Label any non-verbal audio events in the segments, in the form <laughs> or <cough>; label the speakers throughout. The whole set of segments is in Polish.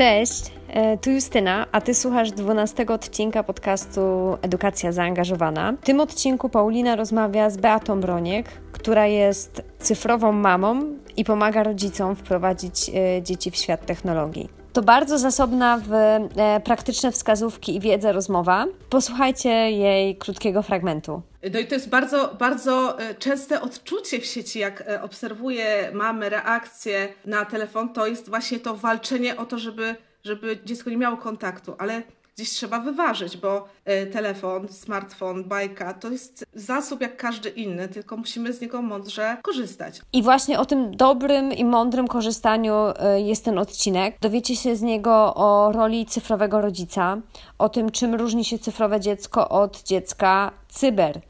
Speaker 1: Cześć, e, tu Justyna, a ty słuchasz 12 odcinka podcastu Edukacja Zaangażowana. W tym odcinku Paulina rozmawia z Beatą Broniek, która jest cyfrową mamą i pomaga rodzicom wprowadzić e, dzieci w świat technologii. To bardzo zasobna w e, praktyczne wskazówki i wiedzę rozmowa. Posłuchajcie jej krótkiego fragmentu.
Speaker 2: No i to jest bardzo, bardzo częste odczucie w sieci, jak obserwuję mamy, reakcje na telefon, to jest właśnie to walczenie o to, żeby, żeby dziecko nie miało kontaktu, ale gdzieś trzeba wyważyć, bo telefon, smartfon, bajka to jest zasób jak każdy inny, tylko musimy z niego mądrze korzystać.
Speaker 1: I właśnie o tym dobrym i mądrym korzystaniu jest ten odcinek. Dowiecie się z niego o roli cyfrowego rodzica, o tym, czym różni się cyfrowe dziecko od dziecka cyber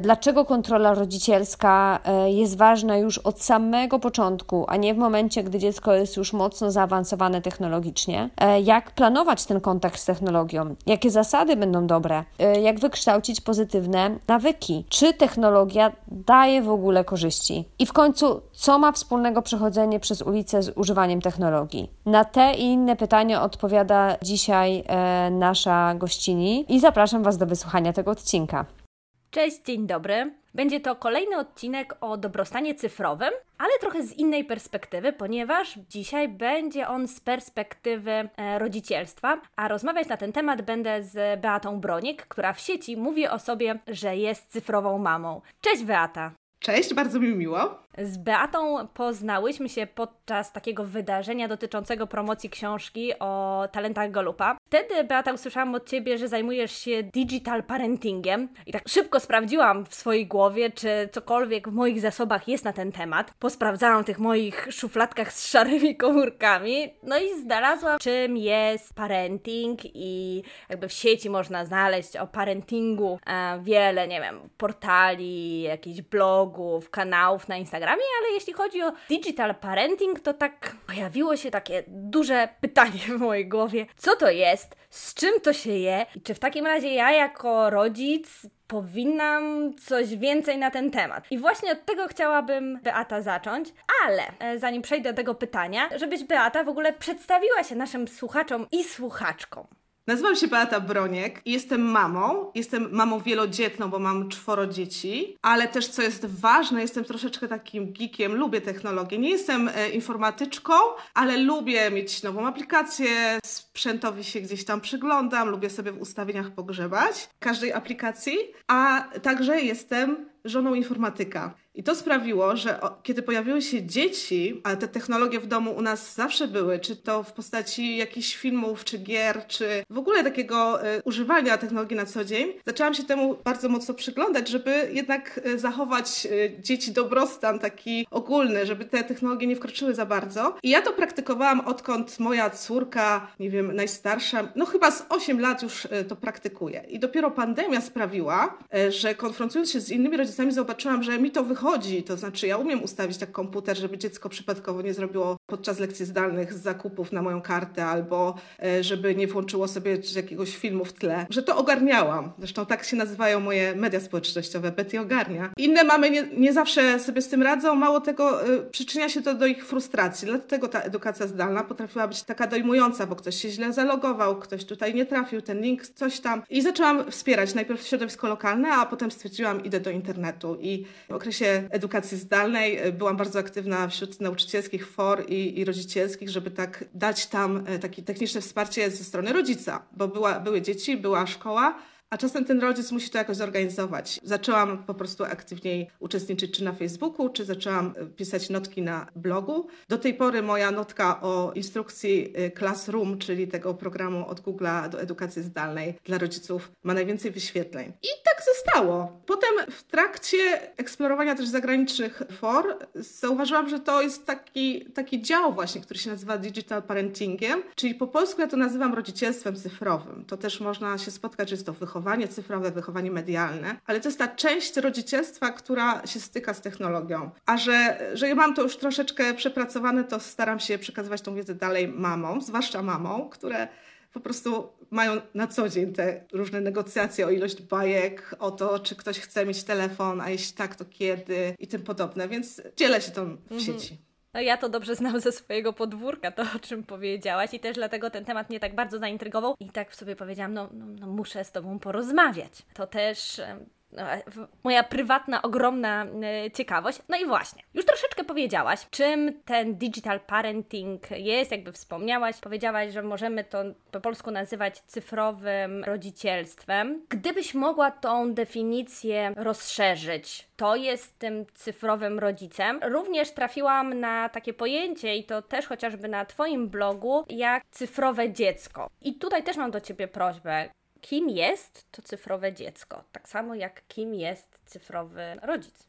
Speaker 1: dlaczego kontrola rodzicielska jest ważna już od samego początku, a nie w momencie, gdy dziecko jest już mocno zaawansowane technologicznie, jak planować ten kontakt z technologią, jakie zasady będą dobre, jak wykształcić pozytywne nawyki, czy technologia daje w ogóle korzyści? I w końcu, co ma wspólnego przechodzenie przez ulicę z używaniem technologii. Na te i inne pytania odpowiada dzisiaj nasza gościni i zapraszam Was do wysłuchania tego odcinka.
Speaker 3: Cześć, dzień dobry. Będzie to kolejny odcinek o dobrostanie cyfrowym, ale trochę z innej perspektywy, ponieważ dzisiaj będzie on z perspektywy e, rodzicielstwa, a rozmawiać na ten temat będę z Beatą Broniek, która w sieci mówi o sobie, że jest cyfrową mamą. Cześć Beata!
Speaker 2: Cześć, bardzo mi miło.
Speaker 3: Z Beatą poznałyśmy się podczas takiego wydarzenia dotyczącego promocji książki o talentach Golupa. Wtedy, Beata, usłyszałam od Ciebie, że zajmujesz się digital parentingiem i tak szybko sprawdziłam w swojej głowie, czy cokolwiek w moich zasobach jest na ten temat. Posprawdzałam w tych moich szufladkach z szarymi komórkami, no i znalazłam, czym jest parenting i jakby w sieci można znaleźć o parentingu e, wiele, nie wiem, portali, jakichś blogów, kanałów na Instagramie, ale jeśli chodzi o digital parenting, to tak pojawiło się takie duże pytanie w mojej głowie. Co to jest? Z czym to się je? I czy w takim razie ja jako rodzic powinnam coś więcej na ten temat. I właśnie od tego chciałabym Beata zacząć, ale e, zanim przejdę do tego pytania, żebyś Beata w ogóle przedstawiła się naszym słuchaczom i słuchaczkom.
Speaker 2: Nazywam się Beata Broniek i jestem mamą. Jestem mamą wielodzietną, bo mam czworo dzieci, ale też co jest ważne, jestem troszeczkę takim geekiem, lubię technologię. Nie jestem e, informatyczką, ale lubię mieć nową aplikację, sprzętowi się gdzieś tam przyglądam, lubię sobie w ustawieniach pogrzebać każdej aplikacji, a także jestem żoną informatyka. I to sprawiło, że kiedy pojawiły się dzieci, a te technologie w domu u nas zawsze były, czy to w postaci jakichś filmów, czy gier, czy w ogóle takiego y, używania technologii na co dzień, zaczęłam się temu bardzo mocno przyglądać, żeby jednak y, zachować y, dzieci dobrostan taki ogólny, żeby te technologie nie wkroczyły za bardzo. I ja to praktykowałam odkąd moja córka, nie wiem, najstarsza, no chyba z 8 lat już to praktykuje. I dopiero pandemia sprawiła, że konfrontując się z innymi rodzicami, zobaczyłam, że mi to wychodzi chodzi. To znaczy, ja umiem ustawić tak komputer, żeby dziecko przypadkowo nie zrobiło podczas lekcji zdalnych zakupów na moją kartę albo e, żeby nie włączyło sobie jakiegoś filmu w tle. Że to ogarniałam. Zresztą tak się nazywają moje media społecznościowe. Betty ogarnia. Inne mamy nie, nie zawsze sobie z tym radzą. Mało tego, y, przyczynia się to do ich frustracji. Dlatego ta edukacja zdalna potrafiła być taka dojmująca, bo ktoś się źle zalogował, ktoś tutaj nie trafił, ten link, coś tam. I zaczęłam wspierać najpierw środowisko lokalne, a potem stwierdziłam, idę do internetu. I w okresie edukacji zdalnej. E, byłam bardzo aktywna wśród nauczycielskich for i, i rodzicielskich, żeby tak dać tam e, takie techniczne wsparcie ze strony rodzica, bo była, były dzieci, była szkoła, a czasem ten rodzic musi to jakoś zorganizować. Zaczęłam po prostu aktywniej uczestniczyć czy na Facebooku, czy zaczęłam e, pisać notki na blogu. Do tej pory moja notka o instrukcji Classroom, czyli tego programu od Google'a do edukacji zdalnej dla rodziców, ma najwięcej wyświetleń. I tak zostało. Potem w trakcie eksplorowania też zagranicznych for zauważyłam, że to jest taki, taki dział właśnie, który się nazywa digital parentingiem, czyli po polsku ja to nazywam rodzicielstwem cyfrowym. To też można się spotkać, że jest to wychowanie cyfrowe, wychowanie medialne, ale to jest ta część rodzicielstwa, która się styka z technologią. A że, że ja mam to już troszeczkę przepracowane, to staram się przekazywać tą wiedzę dalej mamom, zwłaszcza mamom, które po prostu mają na co dzień te różne negocjacje o ilość bajek, o to, czy ktoś chce mieć telefon, a jeśli tak, to kiedy i tym podobne, więc dzielę się tą w mhm. sieci.
Speaker 3: No ja to dobrze znam ze swojego podwórka, to o czym powiedziałaś i też dlatego ten temat mnie tak bardzo zaintrygował i tak sobie powiedziałam, no, no, no muszę z Tobą porozmawiać. To też moja prywatna, ogromna e, ciekawość. No i właśnie, już troszeczkę powiedziałaś, czym ten digital parenting jest, jakby wspomniałaś. Powiedziałaś, że możemy to po polsku nazywać cyfrowym rodzicielstwem. Gdybyś mogła tą definicję rozszerzyć, to jest tym cyfrowym rodzicem. Również trafiłam na takie pojęcie, i to też chociażby na Twoim blogu, jak cyfrowe dziecko. I tutaj też mam do Ciebie prośbę kim jest to cyfrowe dziecko, tak samo jak kim jest cyfrowy rodzic.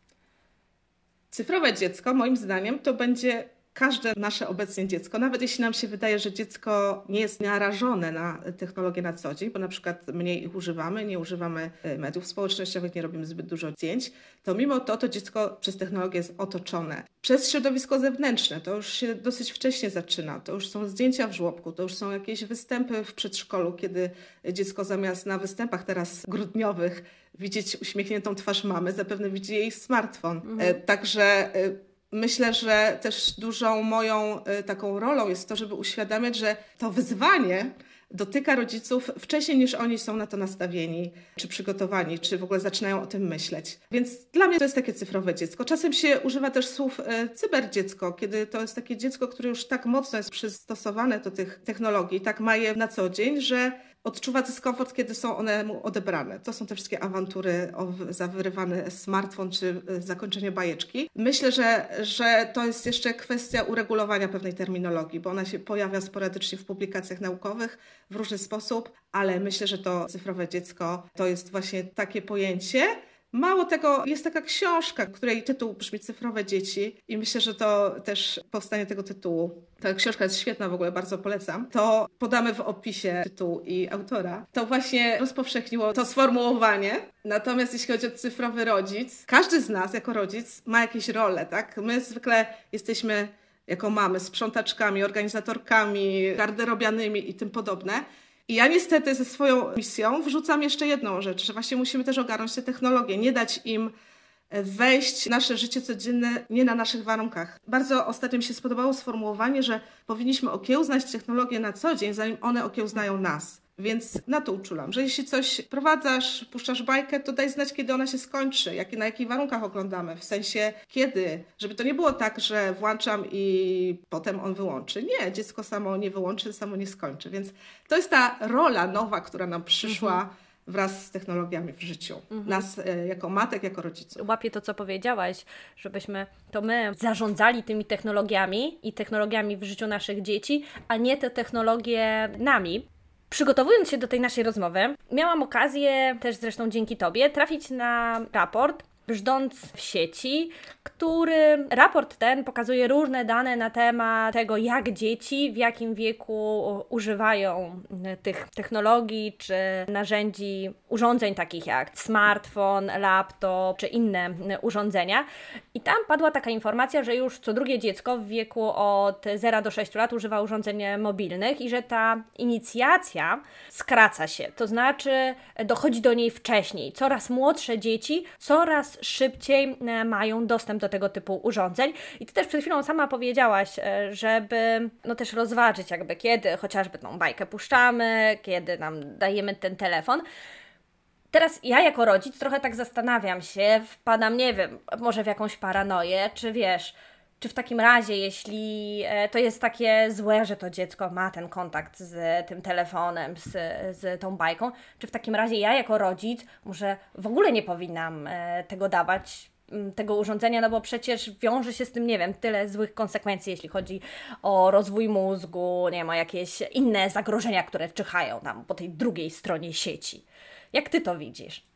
Speaker 2: Cyfrowe dziecko, moim zdaniem, to będzie każde nasze obecnie dziecko, nawet jeśli nam się wydaje, że dziecko nie jest narażone na technologię na co dzień, bo na przykład mniej ich używamy, nie używamy e, mediów społecznościowych, nie robimy zbyt dużo zdjęć, to mimo to to dziecko przez technologię jest otoczone. Przez środowisko zewnętrzne, to już się dosyć wcześnie zaczyna, to już są zdjęcia w żłobku, to już są jakieś występy w przedszkolu, kiedy dziecko zamiast na występach teraz grudniowych widzieć uśmiechniętą twarz mamy, zapewne widzi jej smartfon. Mhm. E, także e, Myślę, że też dużą moją y, taką rolą jest to, żeby uświadamiać, że to wyzwanie dotyka rodziców wcześniej niż oni są na to nastawieni, czy przygotowani, czy w ogóle zaczynają o tym myśleć. Więc dla mnie to jest takie cyfrowe dziecko. Czasem się używa też słów y, cyberdziecko, kiedy to jest takie dziecko, które już tak mocno jest przystosowane do tych technologii, tak ma je na co dzień, że odczuwa dyskomfort, kiedy są one mu odebrane. To są te wszystkie awantury o za wyrywany smartfon czy y, zakończenie bajeczki. Myślę, że, że to jest jeszcze kwestia uregulowania pewnej terminologii, bo ona się pojawia sporadycznie w publikacjach naukowych w różny sposób, ale myślę, że to cyfrowe dziecko to jest właśnie takie pojęcie, Mało tego, jest taka książka, której tytuł brzmi Cyfrowe dzieci i myślę, że to też powstanie tego tytułu. Ta książka jest świetna w ogóle, bardzo polecam. To podamy w opisie tytułu i autora. To właśnie rozpowszechniło to sformułowanie. Natomiast jeśli chodzi o cyfrowy rodzic, każdy z nas jako rodzic ma jakieś role, tak? My zwykle jesteśmy jako mamy sprzątaczkami, organizatorkami, garderobianymi i tym podobne. I ja niestety ze swoją misją wrzucam jeszcze jedną rzecz, że właśnie musimy też ogarnąć te technologie, nie dać im e, wejść w nasze życie codzienne nie na naszych warunkach. Bardzo ostatnio mi się spodobało sformułowanie, że powinniśmy okiełznać technologię na co dzień, zanim one okiełznają nas. Więc na to uczulam, że jeśli coś prowadzasz, puszczasz bajkę, to daj znać, kiedy ona się skończy, jak, na jakich warunkach oglądamy, w sensie kiedy, żeby to nie było tak, że włączam i potem on wyłączy. Nie, dziecko samo nie wyłączy, samo nie skończy. Więc to jest ta rola nowa, która nam przyszła. Mhm wraz z technologiami w życiu. Mhm. Nas e, jako matek, jako rodziców.
Speaker 3: Łapię to, co powiedziałaś, żebyśmy to my zarządzali tymi technologiami i technologiami w życiu naszych dzieci, a nie te technologie nami. Przygotowując się do tej naszej rozmowy, miałam okazję, też zresztą dzięki Tobie, trafić na raport brzdąc w sieci, który raport ten pokazuje różne dane na temat tego, jak dzieci w jakim wieku używają tych technologii czy narzędzi, urządzeń takich jak smartfon, laptop czy inne urządzenia. I tam padła taka informacja, że już co drugie dziecko w wieku od 0 do 6 lat używa urządzeń mobilnych i że ta inicjacja skraca się, to znaczy dochodzi do niej wcześniej. Coraz młodsze dzieci coraz szybciej e, mają dostęp do tego typu urządzeń. I Ty też przed chwilą sama powiedziałaś, e, żeby no też rozważyć jakby kiedy chociażby tą bajkę puszczamy, kiedy nam dajemy ten telefon. Teraz ja jako rodzic trochę tak zastanawiam się, wpadam, nie wiem, może w jakąś paranoję, czy wiesz, czy w takim razie, jeśli e, to jest takie złe, że to dziecko ma ten kontakt z tym telefonem, z, z tą bajką, czy w takim razie ja jako rodzic może w ogóle nie powinnam e, tego dawać, tego urządzenia, no bo przecież wiąże się z tym, nie wiem, tyle złych konsekwencji, jeśli chodzi o rozwój mózgu, nie o jakieś inne zagrożenia, które czyhają tam po tej drugiej stronie sieci. Jak ty to widzisz?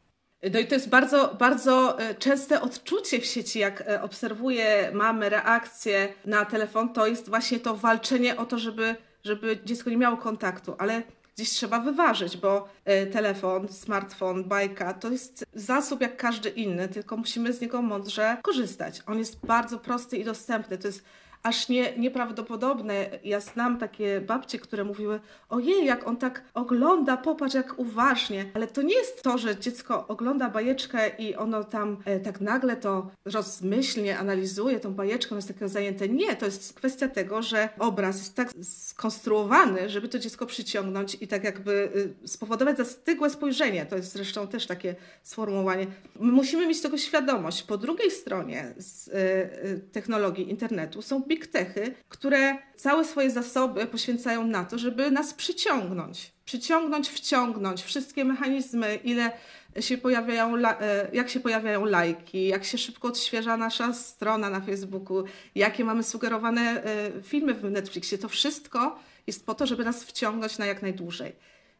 Speaker 2: No i to jest bardzo, bardzo e, częste odczucie w sieci, jak e, obserwuję mamy reakcje na telefon, to jest właśnie to walczenie o to, żeby, żeby dziecko nie miało kontaktu, ale gdzieś trzeba wyważyć, bo e, telefon, smartfon, bajka to jest zasób jak każdy inny, tylko musimy z niego mądrze korzystać. On jest bardzo prosty i dostępny. To jest aż nie, nieprawdopodobne. Ja znam takie babcie, które mówiły, ojej, jak on tak ogląda, popatrz jak uważnie. Ale to nie jest to, że dziecko ogląda bajeczkę i ono tam e, tak nagle to rozmyślnie analizuje tą bajeczkę, jest takie zajęte. Nie, to jest kwestia tego, że obraz jest tak skonstruowany, żeby to dziecko przyciągnąć i tak jakby y, spowodować zastygłe spojrzenie. To jest zresztą też takie sformułowanie. My musimy mieć tego świadomość. Po drugiej stronie z, y, technologii internetu są big techy, które całe swoje zasoby poświęcają na to, żeby nas przyciągnąć. Przyciągnąć, wciągnąć wszystkie mechanizmy, ile się pojawiają, e, jak się pojawiają lajki, jak się szybko odświeża nasza strona na Facebooku, jakie mamy sugerowane e, filmy w Netflixie. To wszystko jest po to, żeby nas wciągnąć na jak najdłużej.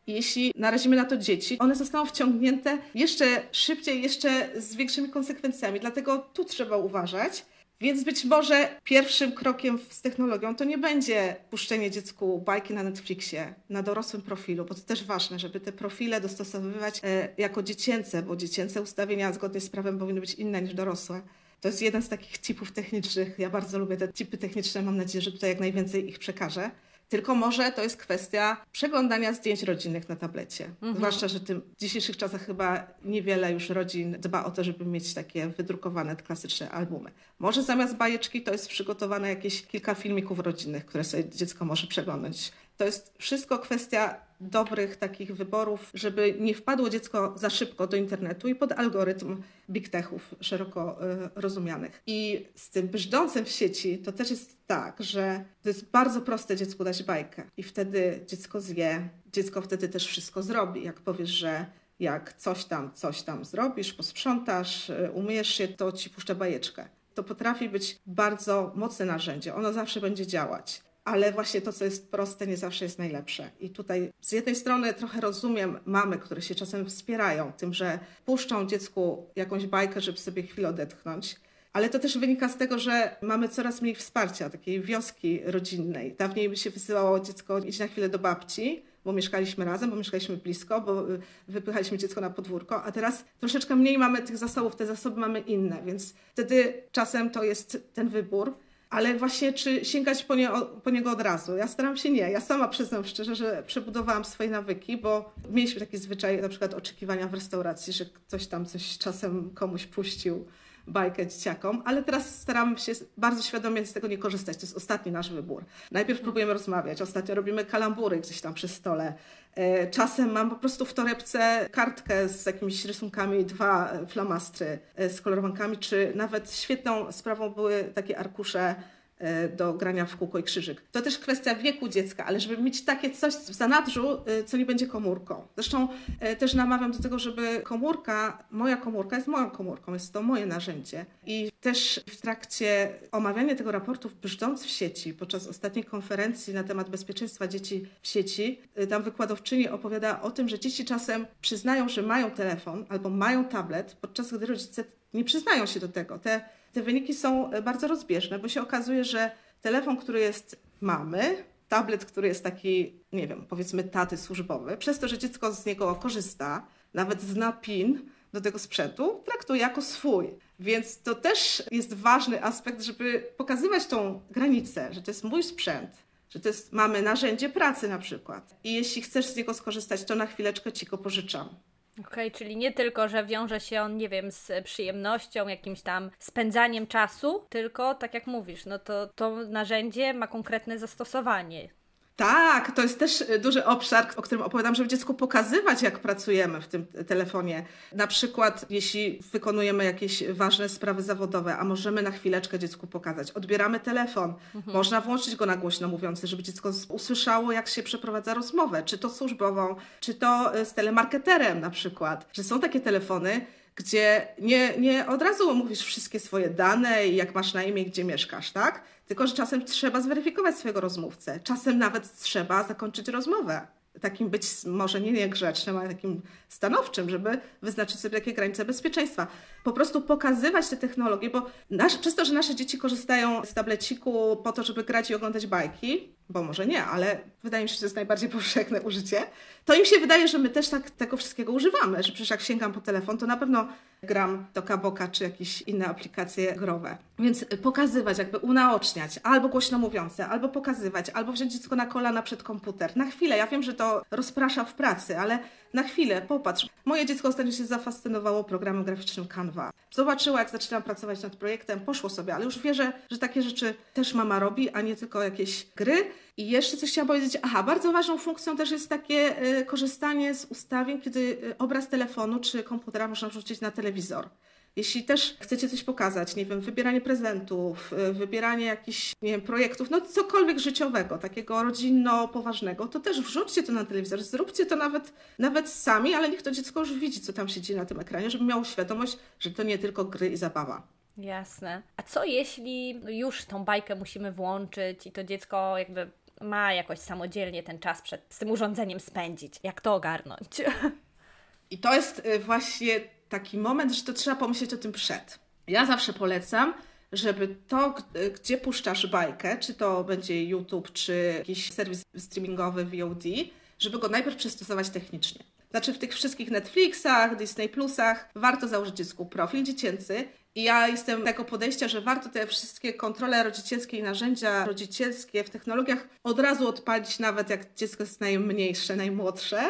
Speaker 2: Jeśli narazimy na to dzieci, one zostaną wciągnięte jeszcze szybciej, jeszcze z większymi konsekwencjami. Dlatego tu trzeba uważać. Więc być może pierwszym krokiem z technologią to nie będzie puszczenie dziecku bajki na Netflixie, na dorosłym profilu, bo to też ważne, żeby te profile dostosowywać e, jako dziecięce, bo dziecięce ustawienia zgodnie z prawem powinny być inne niż dorosłe. To jest jeden z takich tipów technicznych. Ja bardzo lubię te tipy techniczne. Mam nadzieję, że tutaj jak najwięcej ich przekażę. Tylko może to jest kwestia przeglądania zdjęć rodzinnych na tablecie. Mhm. Zwłaszcza, że w dzisiejszych czasach chyba niewiele już rodzin dba o to, żeby mieć takie wydrukowane klasyczne albumy. Może zamiast bajeczki to jest przygotowane jakieś kilka filmików rodzinnych, które sobie dziecko może przeglądać. To jest wszystko kwestia dobrych takich wyborów, żeby nie wpadło dziecko za szybko do internetu i pod algorytm big techów szeroko y, rozumianych. I z tym brzdącem w sieci to też jest tak, że to jest bardzo proste dziecku dać bajkę i wtedy dziecko zje, dziecko wtedy też wszystko zrobi. Jak powiesz, że jak coś tam, coś tam zrobisz, posprzątasz, y, umyjesz się, to ci puszcza bajeczkę. To potrafi być bardzo mocne narzędzie. Ono zawsze będzie działać ale właśnie to, co jest proste, nie zawsze jest najlepsze. I tutaj z jednej strony trochę rozumiem mamy, które się czasem wspierają tym, że puszczą dziecku jakąś bajkę, żeby sobie chwilę odetchnąć. Ale to też wynika z tego, że mamy coraz mniej wsparcia, takiej wioski rodzinnej. Dawniej by się wysyłało dziecko iść na chwilę do babci, bo mieszkaliśmy razem, bo mieszkaliśmy blisko, bo y, wypychaliśmy dziecko na podwórko, a teraz troszeczkę mniej mamy tych zasobów, te zasoby mamy inne, więc wtedy czasem to jest ten wybór ale właśnie czy sięgać po, nie, po, niego od razu? Ja staram się nie. Ja sama przyznam szczerze, że przebudowałam swoje nawyki, bo mieliśmy taki zwyczaj na przykład oczekiwania w restauracji, że ktoś tam coś czasem komuś puścił bajkę dzieciakom, ale teraz staram się bardzo świadomie z tego nie korzystać. To jest ostatni nasz wybór. Najpierw próbujemy rozmawiać, ostatnio robimy kalambury gdzieś tam przy stole. E, czasem mam po prostu w torebce kartkę z jakimiś rysunkami, dwa flamastry e, z kolorowankami, czy nawet świetną sprawą były takie arkusze E, do grania w kółko i krzyżyk. To też kwestia wieku dziecka, ale żeby mieć takie coś w zanadrzu, e, co nie będzie komórką. Zresztą e, też namawiam do tego, żeby komórka, moja komórka jest moją komórką, jest to moje narzędzie. I też w trakcie omawiania tego raportu brzdąc w sieci, podczas ostatniej konferencji na temat bezpieczeństwa dzieci w sieci, tam wykładowczyni opowiada o tym, że dzieci czasem przyznają, że mają telefon albo mają tablet, podczas gdy rodzice nie przyznają się do tego. Te te wyniki są e, bardzo rozbieżne, bo się okazuje, że telefon, który jest mamy, tablet, który jest taki, nie wiem, powiedzmy taty służbowy, przez to, że dziecko z niego korzysta, nawet zna PIN do tego sprzętu, traktuje jako swój. Więc to też jest ważny aspekt, żeby pokazywać tą granicę, że to jest mój sprzęt, że to jest, mamy narzędzie pracy na przykład. I jeśli chcesz z niego skorzystać, to na chwileczkę ci go pożyczam.
Speaker 3: Okej, okay, czyli nie tylko, że wiąże się on, nie wiem, z przyjemnością, jakimś tam spędzaniem czasu, tylko tak jak mówisz, no to to narzędzie ma konkretne zastosowanie.
Speaker 2: Tak, to jest też y, duży obszar, o którym opowiadam, żeby dziecku pokazywać, jak pracujemy w tym telefonie. Na przykład, jeśli wykonujemy jakieś ważne sprawy zawodowe, a możemy na chwileczkę dziecku pokazać. Odbieramy telefon, mhm. można włączyć go na głośno mówiący, żeby dziecko usłyszało, jak się przeprowadza rozmowę, czy to służbową, czy to y, z telemarketerem na przykład. Że są takie telefony, gdzie nie, nie od razu mówisz wszystkie swoje dane i jak masz na imię, gdzie mieszkasz, tak? Tylko, że czasem trzeba zweryfikować swojego rozmówcę. Czasem nawet trzeba zakończyć rozmowę. Takim być może nie niegrzecznym, ale takim stanowczym, żeby wyznaczyć sobie takie granice bezpieczeństwa. Po prostu pokazywać te technologie, bo nasz, przez to, że nasze dzieci korzystają z tableciku po to, żeby grać i oglądać bajki, bo może nie, ale wydaje mi się, że to jest najbardziej <laughs> powszechne użycie, to im się wydaje, że my też tak tego wszystkiego używamy, że przecież jak sięgam po telefon, to na pewno gram do Kaboka czy jakieś inne aplikacje growe. Więc pokazywać, jakby unaoczniać, albo głośno mówiące, albo pokazywać, albo wziąć dziecko na kolana przed komputer. Na chwilę, ja wiem, że to rozprasza w pracy, ale na chwilę, popatrz. Moje dziecko ostatnio się zafascynowało programem graficznym Canva. Zobaczyła, jak zaczynam pracować nad projektem, poszło sobie, ale już wie, że, że takie rzeczy też mama robi, a nie tylko jakieś gry. I jeszcze coś chciałam powiedzieć. Aha, bardzo ważną funkcją też jest takie y, korzystanie z ustawień, kiedy y, obraz telefonu czy komputera można wrzucić na telewizor. Jeśli też chcecie coś pokazać, nie wiem, wybieranie prezentów, y, wybieranie jakichś, nie wiem, projektów, no cokolwiek życiowego, takiego rodzinno-poważnego, to też wrzućcie to na telewizor, zróbcie to nawet, nawet sami, ale niech to dziecko już widzi, co tam się dzieje na tym ekranie, żeby miało świadomość, że to nie tylko gry i zabawa.
Speaker 3: Jasne. A co jeśli już tą bajkę musimy włączyć i to dziecko jakby ma jakoś samodzielnie ten czas przed tym urządzeniem spędzić? Jak to ogarnąć? <laughs>
Speaker 2: I to jest y, właśnie taki moment, że to trzeba pomyśleć o tym przed. Ja zawsze polecam, żeby to, gdzie puszczasz bajkę, czy to będzie YouTube, czy jakiś serwis streamingowy VOD, żeby go najpierw przystosować technicznie. Znaczy w tych wszystkich Netflixach, Disney Plusach warto założyć dziecku profil dziecięcy i ja jestem tego podejścia, że warto te wszystkie kontrole rodzicielskie i narzędzia rodzicielskie w technologiach od razu odpalić, nawet jak dziecko jest najmniejsze, najmłodsze,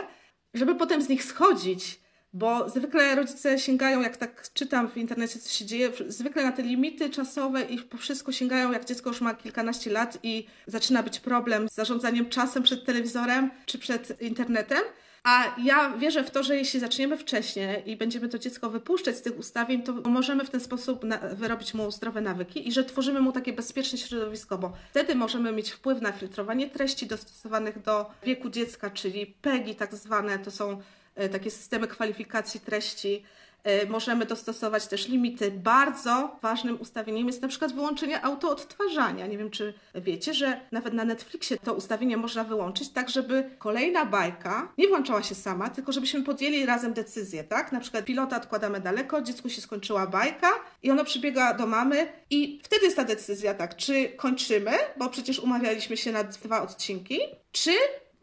Speaker 2: żeby potem z nich schodzić bo zwykle rodzice sięgają, jak tak czytam w internecie, co się dzieje, zwykle na te limity czasowe i po wszystko sięgają, jak dziecko już ma kilkanaście lat i zaczyna być problem z zarządzaniem czasem przed telewizorem czy przed internetem. A ja wierzę w to, że jeśli zaczniemy wcześniej i będziemy to dziecko wypuszczać z tych ustawień, to możemy w ten sposób wyrobić mu zdrowe nawyki i że tworzymy mu takie bezpieczne środowisko, bo wtedy możemy mieć wpływ na filtrowanie treści dostosowanych do wieku dziecka, czyli PEGI tak zwane, to są E, takie systemy kwalifikacji treści. E, możemy dostosować też limity. Bardzo ważnym ustawieniem jest na przykład wyłączenie autoodtwarzania. Nie wiem, czy wiecie, że nawet na Netflixie to ustawienie można wyłączyć, tak żeby kolejna bajka nie włączała się sama, tylko żebyśmy podjęli razem decyzję, tak? Na przykład pilota odkładamy daleko, dziecku się skończyła bajka i ono przybiega do mamy i wtedy jest ta decyzja, tak, czy kończymy, bo przecież umawialiśmy się na dwa odcinki, czy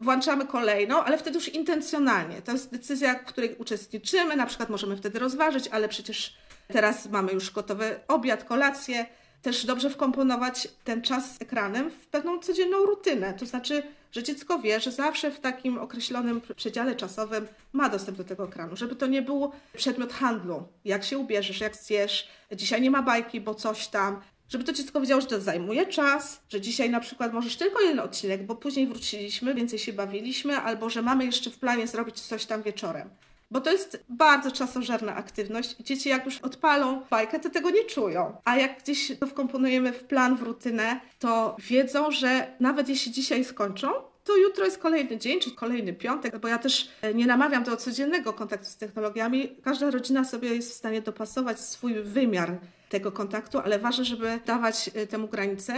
Speaker 2: włączamy kolejną, ale wtedy już intencjonalnie. To jest decyzja, w której uczestniczymy, na przykład możemy wtedy rozważyć, ale przecież teraz mamy już gotowy obiad, kolację. Też dobrze wkomponować ten czas z ekranem w pewną codzienną rutynę. To znaczy, że dziecko wie, że zawsze w takim określonym przedziale czasowym ma dostęp do tego ekranu, żeby to nie był przedmiot handlu. Jak się ubierzesz, jak zjesz, dzisiaj nie ma bajki, bo coś tam, żeby to dziecko wiedziało, że to zajmuje czas, że dzisiaj na przykład możesz tylko jeden odcinek, bo później wróciliśmy, więcej się bawiliśmy, albo że mamy jeszcze w planie zrobić coś tam wieczorem. Bo to jest bardzo czasożerna aktywność i dzieci jak już odpalą bajkę, to tego nie czują. A jak gdzieś to wkomponujemy w plan, w rutynę, to wiedzą, że nawet jeśli dzisiaj skończą, to jutro jest kolejny dzień, czy kolejny piątek, bo ja też e, nie namawiam do codziennego kontaktu z technologiami. Każda rodzina sobie jest w stanie dopasować swój wymiar tego kontaktu, ale ważne, żeby dawać e, temu granice.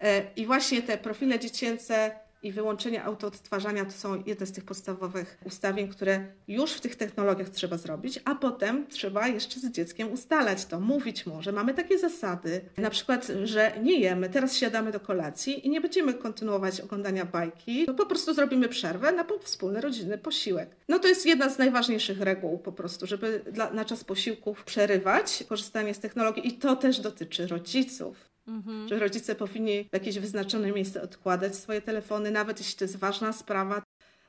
Speaker 2: E, I właśnie te profile dziecięce i wyłączenie autoodtwarzania to są jedne z tych podstawowych ustawień, które już w tych technologiach trzeba zrobić, a potem trzeba jeszcze z dzieckiem ustalać to, mówić mu, że mamy takie zasady, na przykład, że nie jemy, teraz siadamy do kolacji i nie będziemy kontynuować oglądania bajki, to po prostu zrobimy przerwę na wspólny rodzinny posiłek. No to jest jedna z najważniejszych reguł po prostu, żeby dla, na czas posiłków przerywać korzystanie z technologii i to też dotyczy rodziców. Mhm. Że rodzice powinni w jakieś wyznaczone miejsce odkładać swoje telefony, nawet jeśli to jest ważna sprawa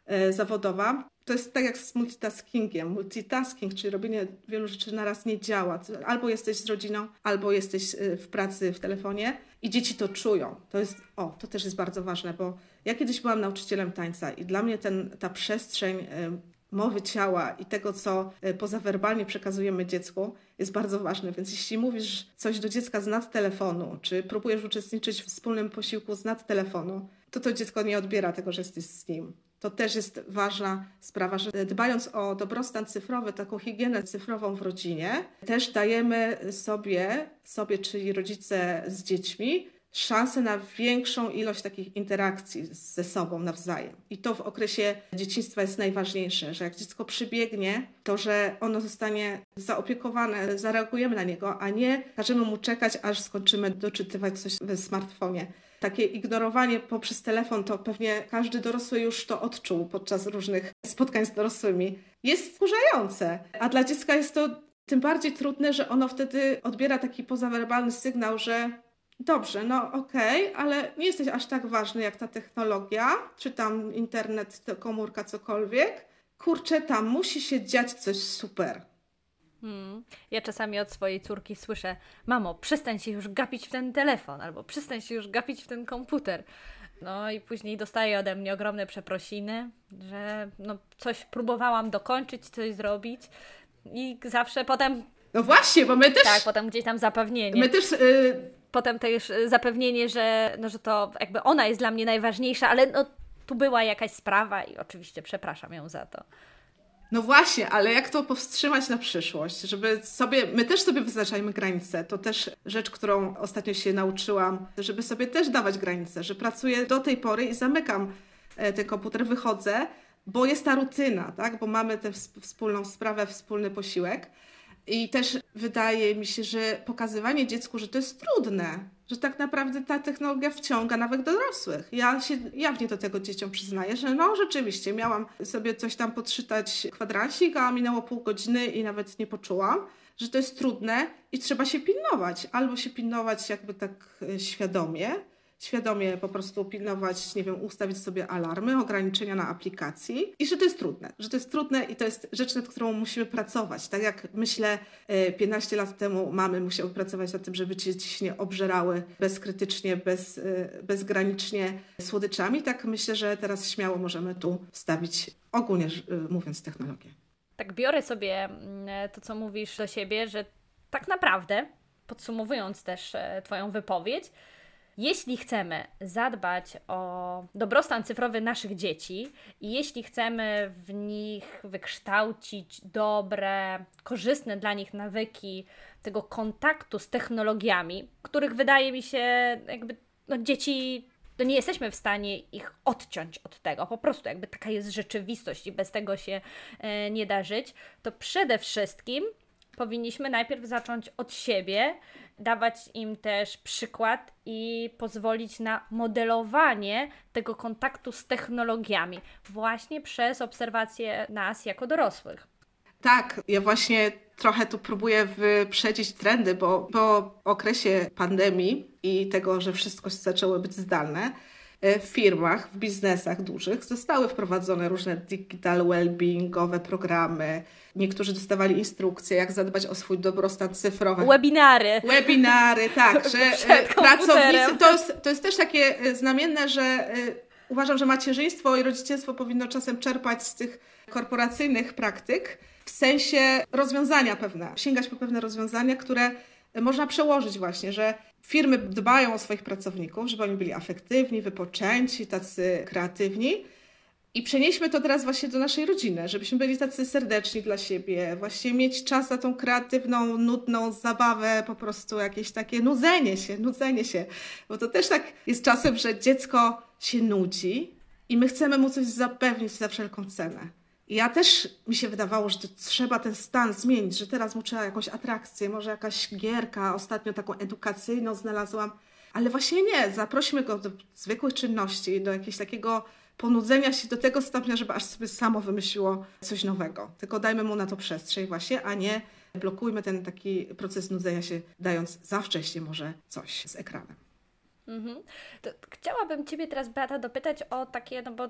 Speaker 2: e, zawodowa. To jest tak jak z multitaskingiem. Multitasking, czyli robienie wielu rzeczy na raz nie działa. Albo jesteś z rodziną, albo jesteś e, w pracy w telefonie i dzieci to czują. To jest, o, to też jest bardzo ważne, bo ja kiedyś byłam nauczycielem tańca i dla mnie ten, ta przestrzeń e, mowy ciała i tego, co e, pozawerbalnie przekazujemy dziecku, jest bardzo ważne. Więc jeśli mówisz coś do dziecka z nad telefonu, czy próbujesz uczestniczyć w wspólnym posiłku z nad telefonu, to to dziecko nie odbiera tego, że jesteś z nim. To też jest ważna sprawa, że dbając o dobrostan cyfrowy, taką higienę cyfrową w rodzinie, też dajemy sobie, sobie czyli rodzice z dziećmi, szansę na większą ilość takich interakcji ze sobą nawzajem. I to w okresie dzieciństwa jest najważniejsze, że jak dziecko przybiegnie, to że ono zostanie zaopiekowane, zareagujemy na niego, a nie każemy mu czekać, aż skończymy doczytywać coś w smartfonie. Takie ignorowanie poprzez telefon to pewnie każdy dorosły już to odczuł podczas różnych spotkań z dorosłymi. Jest wkurzające, a dla dziecka jest to tym bardziej trudne, że ono wtedy odbiera taki pozawerbalny sygnał, że dobrze, no okej, okay, ale nie jesteś aż tak ważny jak ta technologia, czy tam internet, komórka, cokolwiek. Kurczę, tam musi się dziać coś super.
Speaker 3: Hmm. Ja czasami od swojej córki słyszę: Mamo, przestań się już gapić w ten telefon, albo przestań się już gapić w ten komputer. No i później dostaję ode mnie ogromne przeprosiny, że no, coś próbowałam dokończyć, coś zrobić i zawsze potem...
Speaker 2: No właśnie, bo my też...
Speaker 3: Tak, potem gdzieś tam zapewnienie.
Speaker 2: My też... Yy...
Speaker 3: Potem też zapewnienie, że, no, że to jakby ona jest dla mnie najważniejsza, ale no, tu była jakaś sprawa i oczywiście przepraszam ją za to.
Speaker 2: No właśnie, ale jak to powstrzymać na przyszłość? Żeby sobie, my też sobie wyznaczajmy granice. To też rzecz, którą ostatnio się nauczyłam, żeby sobie też dawać granice, że pracuję do tej pory i zamykam e, ten komputer, wychodzę, bo jest ta rutyna, tak? Bo mamy tę wspólną sprawę, wspólny posiłek. I też wydaje mi się, że pokazywanie dziecku, że to jest trudne, że tak naprawdę ta technologia wciąga nawet dorosłych. Ja się jawnie do tego dzieciom przyznaję, że no rzeczywiście miałam sobie coś tam podszytać kwadransik, a minęło pół godziny i nawet nie poczułam, że to jest trudne i trzeba się pilnować. Albo się pilnować jakby tak e, świadomie, świadomie po prostu pilnować, nie wiem, ustawić sobie alarmy, ograniczenia na aplikacji i że to jest trudne, że to jest trudne i to jest rzecz, nad którą musimy pracować. Tak jak myślę, 15 e, lat temu mamy musiały pracować nad tym, żeby dzieci się nie obżerały bezkrytycznie, bez, e, bezgranicznie słodyczami, tak myślę, że teraz śmiało możemy tu wstawić ogólnie e, mówiąc technologię.
Speaker 3: Tak biorę sobie mm, to, co mówisz do siebie, że tak naprawdę, podsumowując też Twoją wypowiedź, jeśli chcemy zadbać o dobrostan cyfrowy naszych dzieci i jeśli chcemy w nich wykształcić dobre, korzystne dla nich nawyki tego kontaktu z technologiami, których wydaje mi się, jakby no, dzieci to nie jesteśmy w stanie ich odciąć od tego. Po prostu jakby taka jest rzeczywistość i bez tego się e, nie da żyć. To przede wszystkim powinniśmy najpierw zacząć od siebie, dawać im też przykład i pozwolić na modelowanie tego kontaktu z technologiami, właśnie przez obserwację nas jako dorosłych.
Speaker 2: Tak, ja właśnie trochę tu próbuję wyprzedzić trendy, bo po okresie pandemii i tego, że wszystko zaczęło być zdalne, w firmach, w biznesach dużych zostały wprowadzone różne digital well-beingowe programy. Niektórzy dostawali instrukcje, jak zadbać o swój dobrostan cyfrowy.
Speaker 3: Webinary.
Speaker 2: Webinary, tak. <laughs> że e, pracownicy, to jest, to jest też takie e, znamienne, że uważam, że macierzyństwo i rodzicielstwo powinno czasem czerpać z tych korporacyjnych praktyk w sensie rozwiązania pewne, sięgać po pewne rozwiązania, które można przełożyć właśnie, że firmy dbają o swoich pracowników, żeby oni byli afektywni, wypoczęci, tacy kreatywni. I przenieśmy to teraz właśnie do naszej rodziny, żebyśmy byli tacy serdeczni dla siebie, właśnie mieć czas na tą kreatywną, nudną zabawę, po prostu jakieś takie nudzenie się, nudzenie się. Bo to też tak jest czasem, że dziecko się nudzi i my chcemy mu coś zapewnić za wszelką cenę. Ja też mi się wydawało, że trzeba ten stan zmienić, że teraz mu trzeba jakąś atrakcję, może jakaś gierka, ostatnio taką edukacyjną znalazłam, ale właśnie nie, zaprośmy go do zwykłych czynności, do jakiegoś takiego ponudzenia się do tego stopnia, żeby aż sobie samo wymyśliło coś nowego. Tylko dajmy mu na to przestrzeń właśnie, a nie blokujmy ten taki proces nudzenia się, dając za wcześnie może coś z ekranem.
Speaker 3: Mhm. chciałabym Ciebie teraz, Beata, dopytać o takie, no bo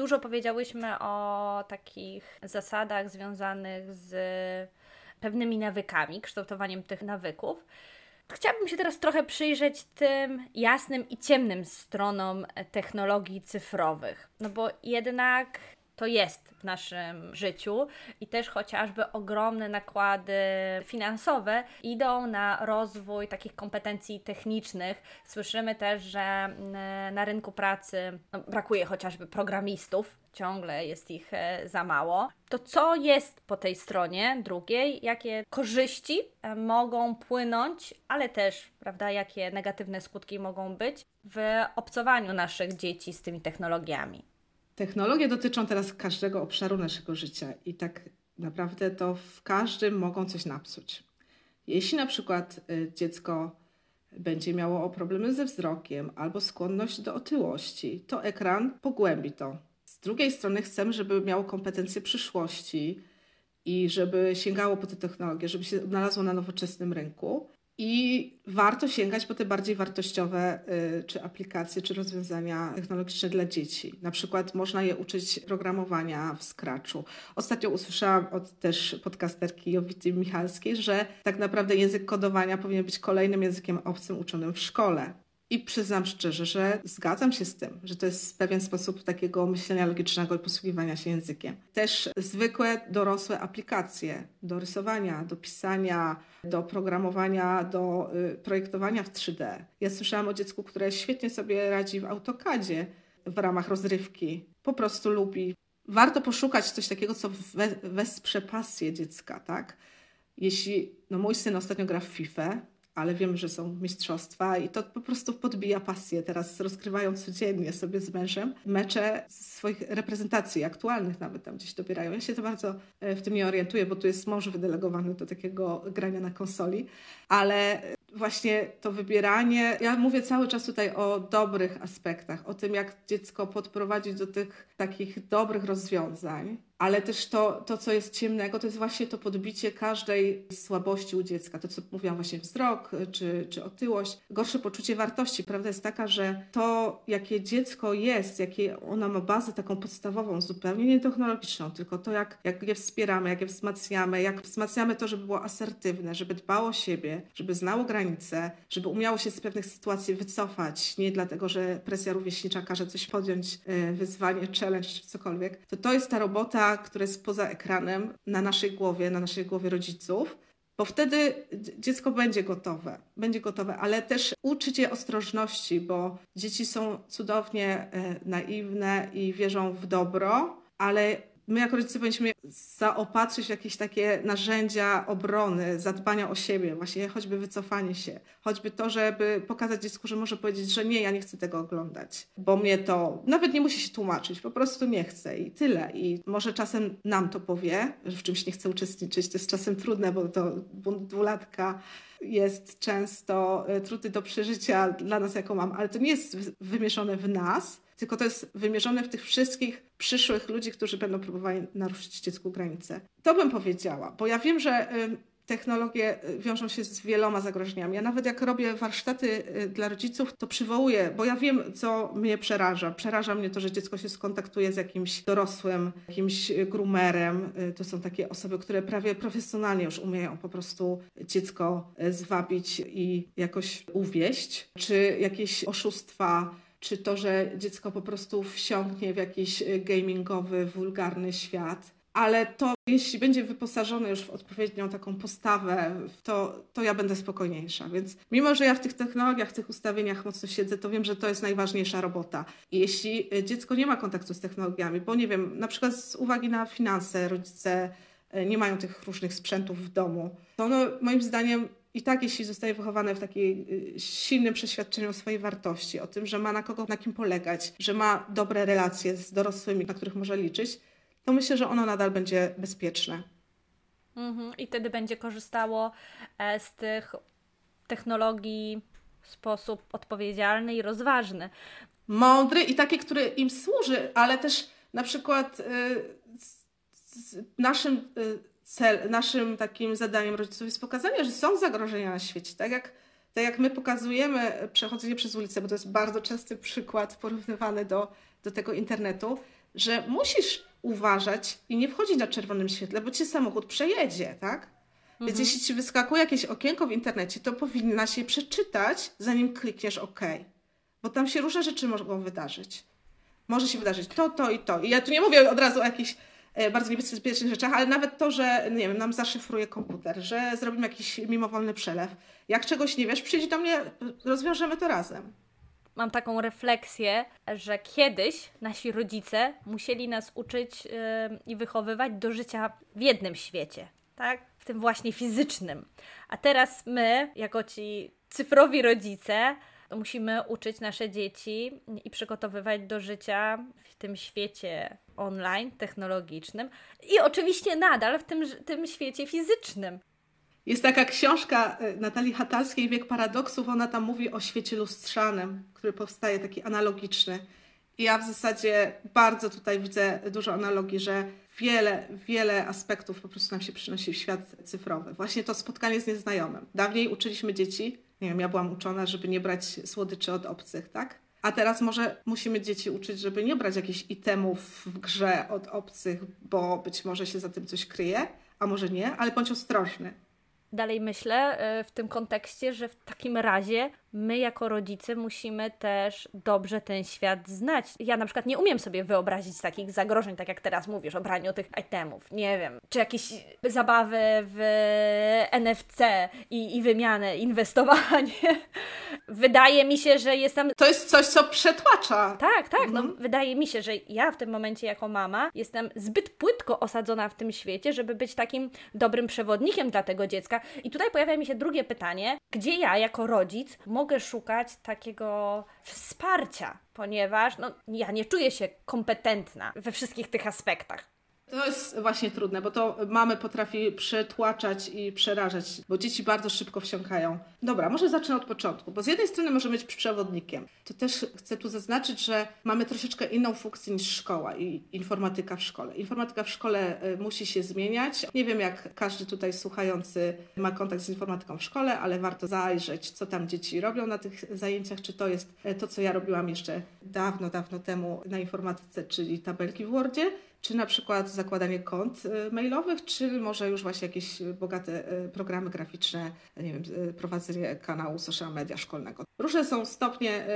Speaker 3: Dużo powiedziałyśmy o takich zasadach związanych z pewnymi nawykami, kształtowaniem tych nawyków. Chciałabym się teraz trochę przyjrzeć tym jasnym i ciemnym stronom technologii cyfrowych, no bo jednak to jest w naszym życiu i też chociażby ogromne nakłady finansowe idą na rozwój takich kompetencji technicznych. Słyszymy też, że mm, na rynku pracy no, brakuje chociażby programistów, ciągle jest ich e, za mało. To co jest po tej stronie drugiej? Jakie korzyści e, mogą płynąć, ale też, prawda, jakie negatywne skutki mogą być w obcowaniu naszych dzieci z tymi technologiami?
Speaker 2: Technologie dotyczą teraz każdego obszaru naszego życia i tak naprawdę to w każdym mogą coś napsuć. Jeśli na przykład y, dziecko będzie miało problemy ze wzrokiem albo skłonność do otyłości, to ekran pogłębi to. Z drugiej strony chcemy, żeby miało kompetencje przyszłości i żeby sięgało po te technologie, żeby się odnalazło na nowoczesnym rynku. I warto sięgać po te bardziej wartościowe y, czy aplikacje, czy rozwiązania technologiczne dla dzieci. Na przykład można je uczyć programowania w Scratchu. Ostatnio usłyszałam od też podcasterki Jowity Michalskiej, że tak naprawdę język kodowania powinien być kolejnym językiem obcym uczonym w szkole. I przyznam szczerze, że zgadzam się z tym, że to jest pewien sposób takiego myślenia logicznego i posługiwania się językiem. Też zwykłe dorosłe aplikacje do rysowania, do pisania, do programowania, do y, projektowania w 3D. Ja słyszałam o dziecku, które świetnie sobie radzi w AutoCADzie w ramach rozrywki. Po prostu lubi. Warto poszukać coś takiego, co we, wesprze pasję dziecka, tak? Jeśli, no mój syn ostatnio gra w FIFA, ale wiem, że są mistrzostwa i to po prostu podbija pasję. Teraz rozgrywają codziennie sobie z mężem mecze swoich reprezentacji, aktualnych nawet tam gdzieś dobierają. Ja się to bardzo e, w tym nie orientuję, bo tu jest mąż wydelegowany do takiego grania na konsoli, ale właśnie to wybieranie. Ja mówię cały czas tutaj o dobrych aspektach, o tym, jak dziecko podprowadzić do tych takich dobrych rozwiązań, ale też to, to co jest ciemnego, to jest właśnie to podbicie każdej słabości u dziecka. To, co mówiłam, właśnie wzrok czy, czy otyłość, gorsze poczucie wartości. Prawda jest taka, że to, jakie dziecko jest, jakie ona ma bazę taką podstawową, zupełnie nie technologiczną, tylko to, jak, jak je wspieramy, jak je wzmacniamy, jak wzmacniamy to, żeby było asertywne, żeby dbało o siebie, żeby znało granice, żeby umiało się z pewnych sytuacji wycofać, nie dlatego, że presja rówieśnicza każe coś podjąć, e, wyzwanie, challenge czy cokolwiek, to to jest ta robota, która jest poza ekranem, na naszej głowie, na naszej głowie rodziców, bo wtedy dziecko będzie gotowe, będzie gotowe, ale też uczyć je ostrożności, bo dzieci są cudownie e, naiwne i wierzą w dobro, ale my jako rodzice powinniśmy zaopatrzyć w jakieś takie narzędzia obrony, zadbania o siebie, właśnie choćby wycofanie się, choćby to, żeby pokazać dziecku, że może powiedzieć, że nie, ja nie chcę tego oglądać, bo mnie to, nawet nie musi się tłumaczyć, po prostu nie chcę i tyle. I może czasem nam to powie, że w czymś nie chce uczestniczyć, to jest czasem trudne, bo to bunt dwulatka jest często e, trudny do przeżycia dla nas jako mam, ale to nie jest wymieszone w nas, tylko to jest wymierzone w tych wszystkich przyszłych ludzi, którzy będą próbowali naruszyć dziecku granice. To bym powiedziała, bo ja wiem, że technologie y, wiążą się z wieloma zagrożeniami. Ja nawet jak robię warsztaty y, dla rodziców, to przywołuję, bo ja wiem, co mnie przeraża. Przeraża mnie to, że dziecko się skontaktuje z jakimś dorosłym, jakimś groomerem. Y, to są takie osoby, które prawie profesjonalnie już umieją po prostu dziecko zwabić i jakoś uwieść, czy jakieś oszustwa czy to, że dziecko po prostu wsiąknie w jakiś y, gamingowy, wulgarny świat. Ale to, jeśli będzie wyposażone już w odpowiednią taką postawę, to, to ja będę spokojniejsza. Więc mimo, że ja w tych technologiach, w tych ustawieniach mocno siedzę, to wiem, że to jest najważniejsza robota. Jeśli y, dziecko nie ma kontaktu z technologiami, bo nie wiem, na przykład z uwagi na finanse, rodzice y, nie mają tych różnych sprzętów w domu, to no, moim zdaniem i tak, jeśli zostaje wychowane w takiej y, silnym przeświadczeniu o swojej wartości, o tym, że ma na kogo, na kim polegać, że ma dobre relacje z dorosłymi, na których może liczyć, to myślę, że ono nadal będzie bezpieczne.
Speaker 3: Mhm. I wtedy będzie korzystało e, z tych technologii w sposób odpowiedzialny i rozważny.
Speaker 2: Mądry i taki, który im służy, ale też na przykład y, naszym y, cel, naszym takim zadaniem rodziców jest pokazanie, że są zagrożenia na świecie. Tak jak, tak jak my pokazujemy przechodzenie przez ulicę, bo to jest bardzo częsty przykład porównywany do, do tego internetu, że musisz uważać i nie wchodzić na czerwonym świetle, bo cię samochód przejedzie, tak? Mhm. Więc jeśli ci wyskakuje jakieś okienko w internecie, to powinnaś je przeczytać, zanim klikniesz OK. Bo tam się różne rzeczy mogą wydarzyć. Może się wydarzyć to, to i to. I ja tu nie mówię od razu o jakichś bardzo niebezpiecznych rzeczach, ale nawet to, że nie wiem, nam zaszyfruje komputer, że zrobimy jakiś mimowolny przelew. Jak czegoś nie wiesz, przyjdź do mnie, rozwiążemy to razem.
Speaker 3: Mam taką refleksję, że kiedyś nasi rodzice musieli nas uczyć yy, i wychowywać do życia w jednym świecie, tak? W tym właśnie fizycznym. A teraz my, jako ci cyfrowi rodzice, musimy uczyć nasze dzieci i przygotowywać do życia w tym świecie online, technologicznym i oczywiście nadal w tym, tym świecie fizycznym.
Speaker 2: Jest taka książka e, Natalii Hatalskiej, Wiek Paradoksów. Ona tam mówi o świecie lustrzanym, który powstaje taki analogiczny. I ja w zasadzie bardzo tutaj widzę dużo analogii, że wiele, wiele aspektów po prostu nam się przynosi w świat cyfrowy. Właśnie to spotkanie z nieznajomym. Dawniej uczyliśmy dzieci, nie wiem, ja byłam uczona, żeby nie brać słodyczy od obcych, tak? A teraz może musimy dzieci uczyć, żeby nie brać jakichś itemów w grze od obcych, bo być może się za tym coś kryje, a może nie, ale bądź ostrożny.
Speaker 3: Dalej myślę e, w tym kontekście, że w takim razie my jako rodzice musimy też dobrze ten świat znać. Ja na przykład nie umiem sobie wyobrazić takich zagrożeń, tak jak teraz mówisz, o braniu tych itemów. Nie wiem, czy jakieś zabawy w NFC i, i wymianę, inwestowanie. <laughs> Wydaje mi się, że jestem.
Speaker 2: To jest coś, co przetłacza.
Speaker 3: Tak, tak. No, mhm. wydaje mi się, że ja w tym momencie jako mama jestem zbyt płytko osadzona w tym świecie, żeby być takim dobrym przewodnikiem dla tego dziecka. I tutaj pojawia mi się drugie pytanie, gdzie ja jako rodzic mogę szukać takiego wsparcia, ponieważ no, ja nie czuję się kompetentna we wszystkich tych aspektach.
Speaker 2: To jest właśnie trudne, bo to mamy potrafi przetłaczać i przerażać, bo dzieci bardzo szybko wsiąkają. Dobra, może zacznę od początku, bo z jednej strony możemy być przewodnikiem. To też chcę tu zaznaczyć, że mamy troszeczkę inną funkcję niż szkoła i informatyka w szkole. Informatyka w szkole y, musi się zmieniać. Nie wiem, jak każdy tutaj słuchający ma kontakt z informatyką w szkole, ale warto zajrzeć, co tam dzieci robią na tych zajęciach, czy to jest y, to, co ja robiłam jeszcze dawno, dawno temu na informatyce, czyli tabelki w Wordzie czy na przykład zakładanie kont y, mailowych, czy może już właśnie jakieś bogate y, programy graficzne, nie wiem, y, prowadzenie kanału social media szkolnego. Różne są stopnie,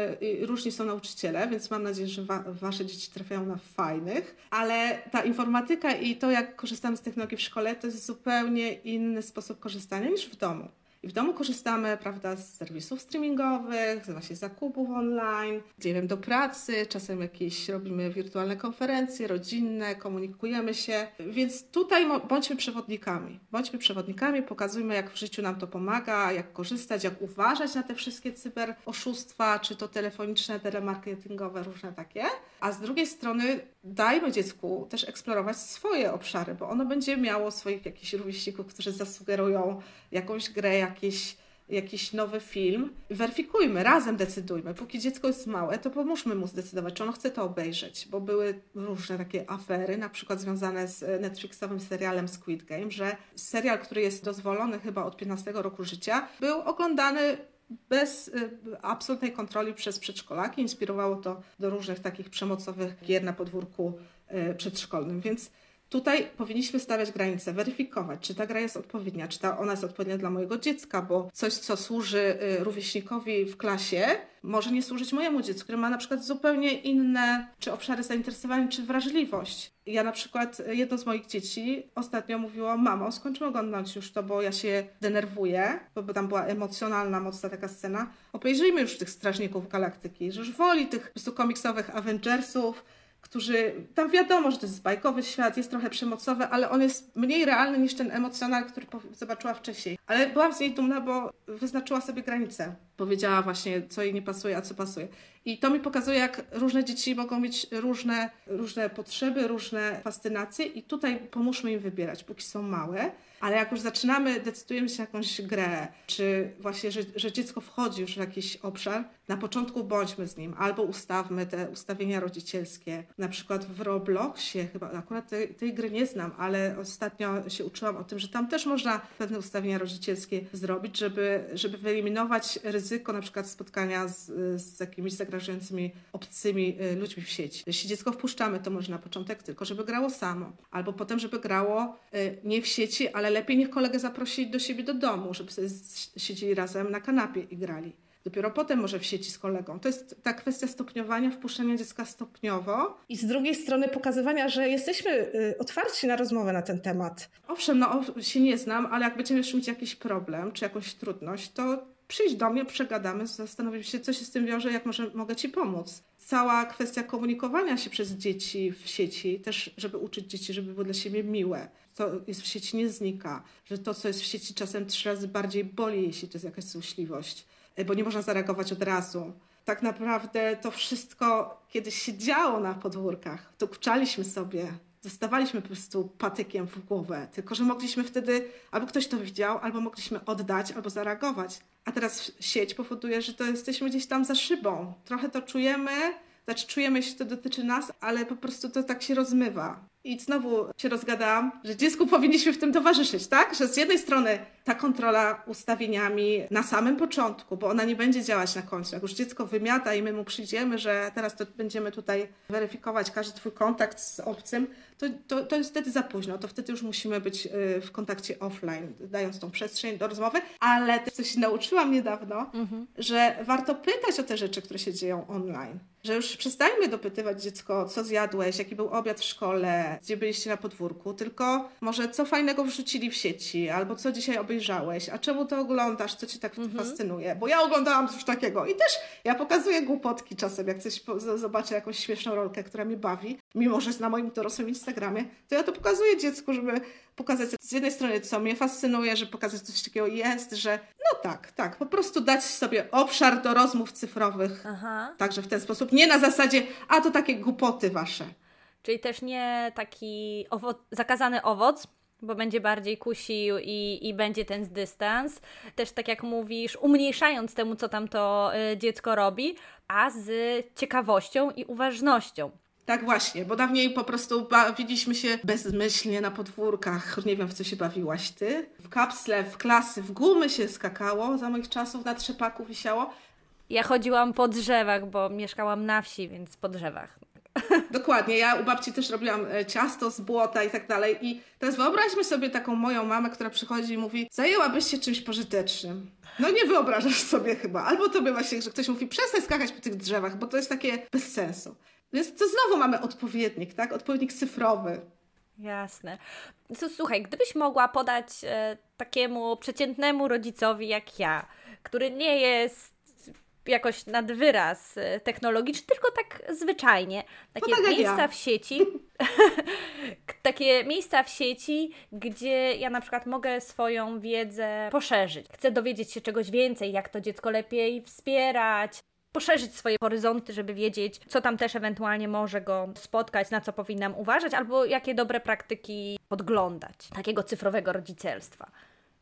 Speaker 2: różni są nauczyciele, więc mam nadzieję, że wa Wasze dzieci trafiają na fajnych, ale ta informatyka i to, jak korzystamy z technologii w szkole, to jest zupełnie inny sposób korzystania niż w domu. I w domu korzystamy, prawda, z serwisów streamingowych, z właśnie zakupów online, nie wiem, do pracy, czasem jakieś robimy wirtualne konferencje rodzinne, komunikujemy się. Więc tutaj bądźmy przewodnikami. Bądźmy przewodnikami, pokazujmy, jak w życiu nam to pomaga, jak korzystać, jak uważać na te wszystkie cyberoszustwa, czy to telefoniczne, telemarketingowe, różne takie. A z drugiej strony dajmy dziecku też eksplorować swoje obszary, bo ono będzie miało swoich jakichś rówieśników, którzy zasugerują jakąś grę, jakiś, jakiś nowy film. Weryfikujmy, razem decydujmy. Póki dziecko jest małe, to pomóżmy mu zdecydować, czy ono chce to obejrzeć, bo były różne takie afery, na przykład związane z Netflixowym serialem Squid Game, że serial, który jest dozwolony chyba od 15 roku życia, był oglądany bez y, absolutnej kontroli przez przedszkolaki. Inspirowało to do różnych takich przemocowych gier na podwórku y, przedszkolnym. Więc Tutaj powinniśmy stawiać granice, weryfikować, czy ta gra jest odpowiednia, czy ta ona jest odpowiednia dla mojego dziecka, bo coś, co służy y, rówieśnikowi w klasie, może nie służyć mojemu dziecku, które ma na przykład zupełnie inne czy obszary zainteresowania, czy wrażliwość. Ja na przykład, y, jedno z moich dzieci ostatnio mówiło, mamo, skończymy oglądać już to, bo ja się denerwuję, bo tam była emocjonalna, mocna taka scena. Obejrzyjmy już tych Strażników Galaktyki, że już woli tych po prostu komiksowych Avengersów, którzy, tam wiadomo, że to jest bajkowy świat, jest trochę przemocowy, ale on jest mniej realny niż ten emocjonal, który zobaczyła wcześniej. Ale byłam z niej dumna, bo wyznaczyła sobie granice. Powiedziała właśnie, co jej nie pasuje, a co pasuje. I to mi pokazuje, jak różne dzieci mogą mieć różne, różne potrzeby, różne fascynacje i tutaj pomóżmy im wybierać, póki są małe. Ale jak już zaczynamy, decydujemy się na jakąś grę, czy właśnie, że, że dziecko wchodzi już w jakiś obszar, na początku bądźmy z nim, albo ustawmy te ustawienia rodzicielskie. Na przykład w Robloxie, chyba akurat tej, tej gry nie znam, ale ostatnio się uczyłam o tym, że tam też można pewne ustawienia rodzicielskie zrobić, żeby, żeby wyeliminować ryzyko na przykład spotkania z, z jakimiś zagrażającymi obcymi y, ludźmi w sieci. Jeśli dziecko wpuszczamy, to może na początek tylko, żeby grało samo, albo potem, żeby grało y, nie w sieci, ale lepiej niech kolegę zaprosić do siebie do domu, żeby sobie siedzieli razem na kanapie i grali. Dopiero potem może w sieci z kolegą. To jest ta kwestia stopniowania, wpuszczenia dziecka stopniowo. I z drugiej strony pokazywania, że jesteśmy y, otwarci na rozmowę na ten temat. Owszem, no się nie znam, ale jak będziemy mieć jakiś problem czy jakąś trudność, to przyjdź do mnie, przegadamy, zastanowimy się, co się z tym wiąże, jak może, mogę Ci pomóc. Cała kwestia komunikowania się przez dzieci w sieci, też żeby uczyć dzieci, żeby było dla siebie miłe co jest w sieci nie znika, że to, co jest w sieci czasem trzy razy bardziej boli, jeśli to jest jakaś złośliwość, e, bo nie można zareagować od razu. Tak naprawdę to wszystko kiedyś się działo na podwórkach, to kuczaliśmy sobie, dostawaliśmy po prostu patykiem w głowę, tylko że mogliśmy wtedy, albo ktoś to widział, albo mogliśmy oddać, albo zareagować. A teraz sieć powoduje, że to jesteśmy gdzieś tam za szybą. Trochę to czujemy, Znaczy czujemy się, to dotyczy nas, ale po prostu to tak się rozmywa. I znowu się rozgadałam, że dziecku powinniśmy w tym towarzyszyć, tak? Że z jednej strony ta kontrola ustawieniami na samym początku, bo ona nie będzie działać na końcu. Jak już dziecko wymiata i my mu przyjdziemy, że teraz to będziemy tutaj weryfikować każdy twój kontakt z obcym, to, to, to jest wtedy za późno. To wtedy już musimy być y, w kontakcie offline, dając tą przestrzeń do rozmowy. Ale też coś nauczyłam niedawno, mhm. że warto pytać o te rzeczy, które się dzieją online że już przestańmy dopytywać dziecko, co zjadłeś, jaki był obiad w szkole, gdzie byliście na podwórku, tylko może co fajnego wrzucili w sieci, albo co dzisiaj obejrzałeś, a czemu to oglądasz, co ci tak mhm. fascynuje. Bo ja oglądałam coś takiego i też ja pokazuję głupotki czasem, jak coś zobaczę jakąś śmieszną rolkę, która mnie bawi, mimo że jest na moim dorosłym Instagramie, to ja to pokazuję dziecku, żeby pokazać z jednej strony, co mnie fascynuje, że pokazać coś takiego jest, że no tak, tak, po prostu dać sobie obszar do rozmów cyfrowych. Aha. Także w ten sposób, nie na zasadzie, a to takie głupoty wasze.
Speaker 3: Czyli też nie taki owo zakazany owoc, bo będzie bardziej kusił i, i będzie ten dystans. Też tak jak mówisz, umniejszając temu, co tam to y, dziecko robi, a z ciekawością i uważnością.
Speaker 2: Tak właśnie, bo dawniej po prostu bawiliśmy się bezmyślnie na podwórkach. Nie wiem, w co się bawiłaś ty. W kapsle, w klasy, w gumy się skakało. Za moich czasów na trzepaku wisiało.
Speaker 3: Ja chodziłam po drzewach, bo mieszkałam na wsi, więc po drzewach.
Speaker 2: Dokładnie, ja u babci też robiłam e, ciasto z błota i tak dalej. I teraz wyobraźmy sobie taką moją mamę, która przychodzi i mówi: Zajęłabyś się czymś pożytecznym. No nie wyobrażasz sobie chyba. Albo to bywa się, że ktoś mówi: Przestań skakać po tych drzewach, bo to jest takie bez sensu. Więc to znowu mamy odpowiednik, tak? Odpowiednik cyfrowy.
Speaker 3: Jasne. To, słuchaj, gdybyś mogła podać e, takiemu przeciętnemu rodzicowi jak ja, który nie jest jakoś nad wyraz e, technologiczny, tylko tak zwyczajnie. Takie
Speaker 2: tak
Speaker 3: miejsca
Speaker 2: ja.
Speaker 3: w sieci, <laughs> takie miejsca w sieci, gdzie ja na przykład mogę swoją wiedzę poszerzyć. Chcę dowiedzieć się czegoś więcej, jak to dziecko lepiej wspierać, poszerzyć swoje horyzonty, żeby wiedzieć, co tam też ewentualnie może go spotkać, na co powinnam uważać, albo jakie dobre praktyki podglądać, takiego cyfrowego rodzicielstwa.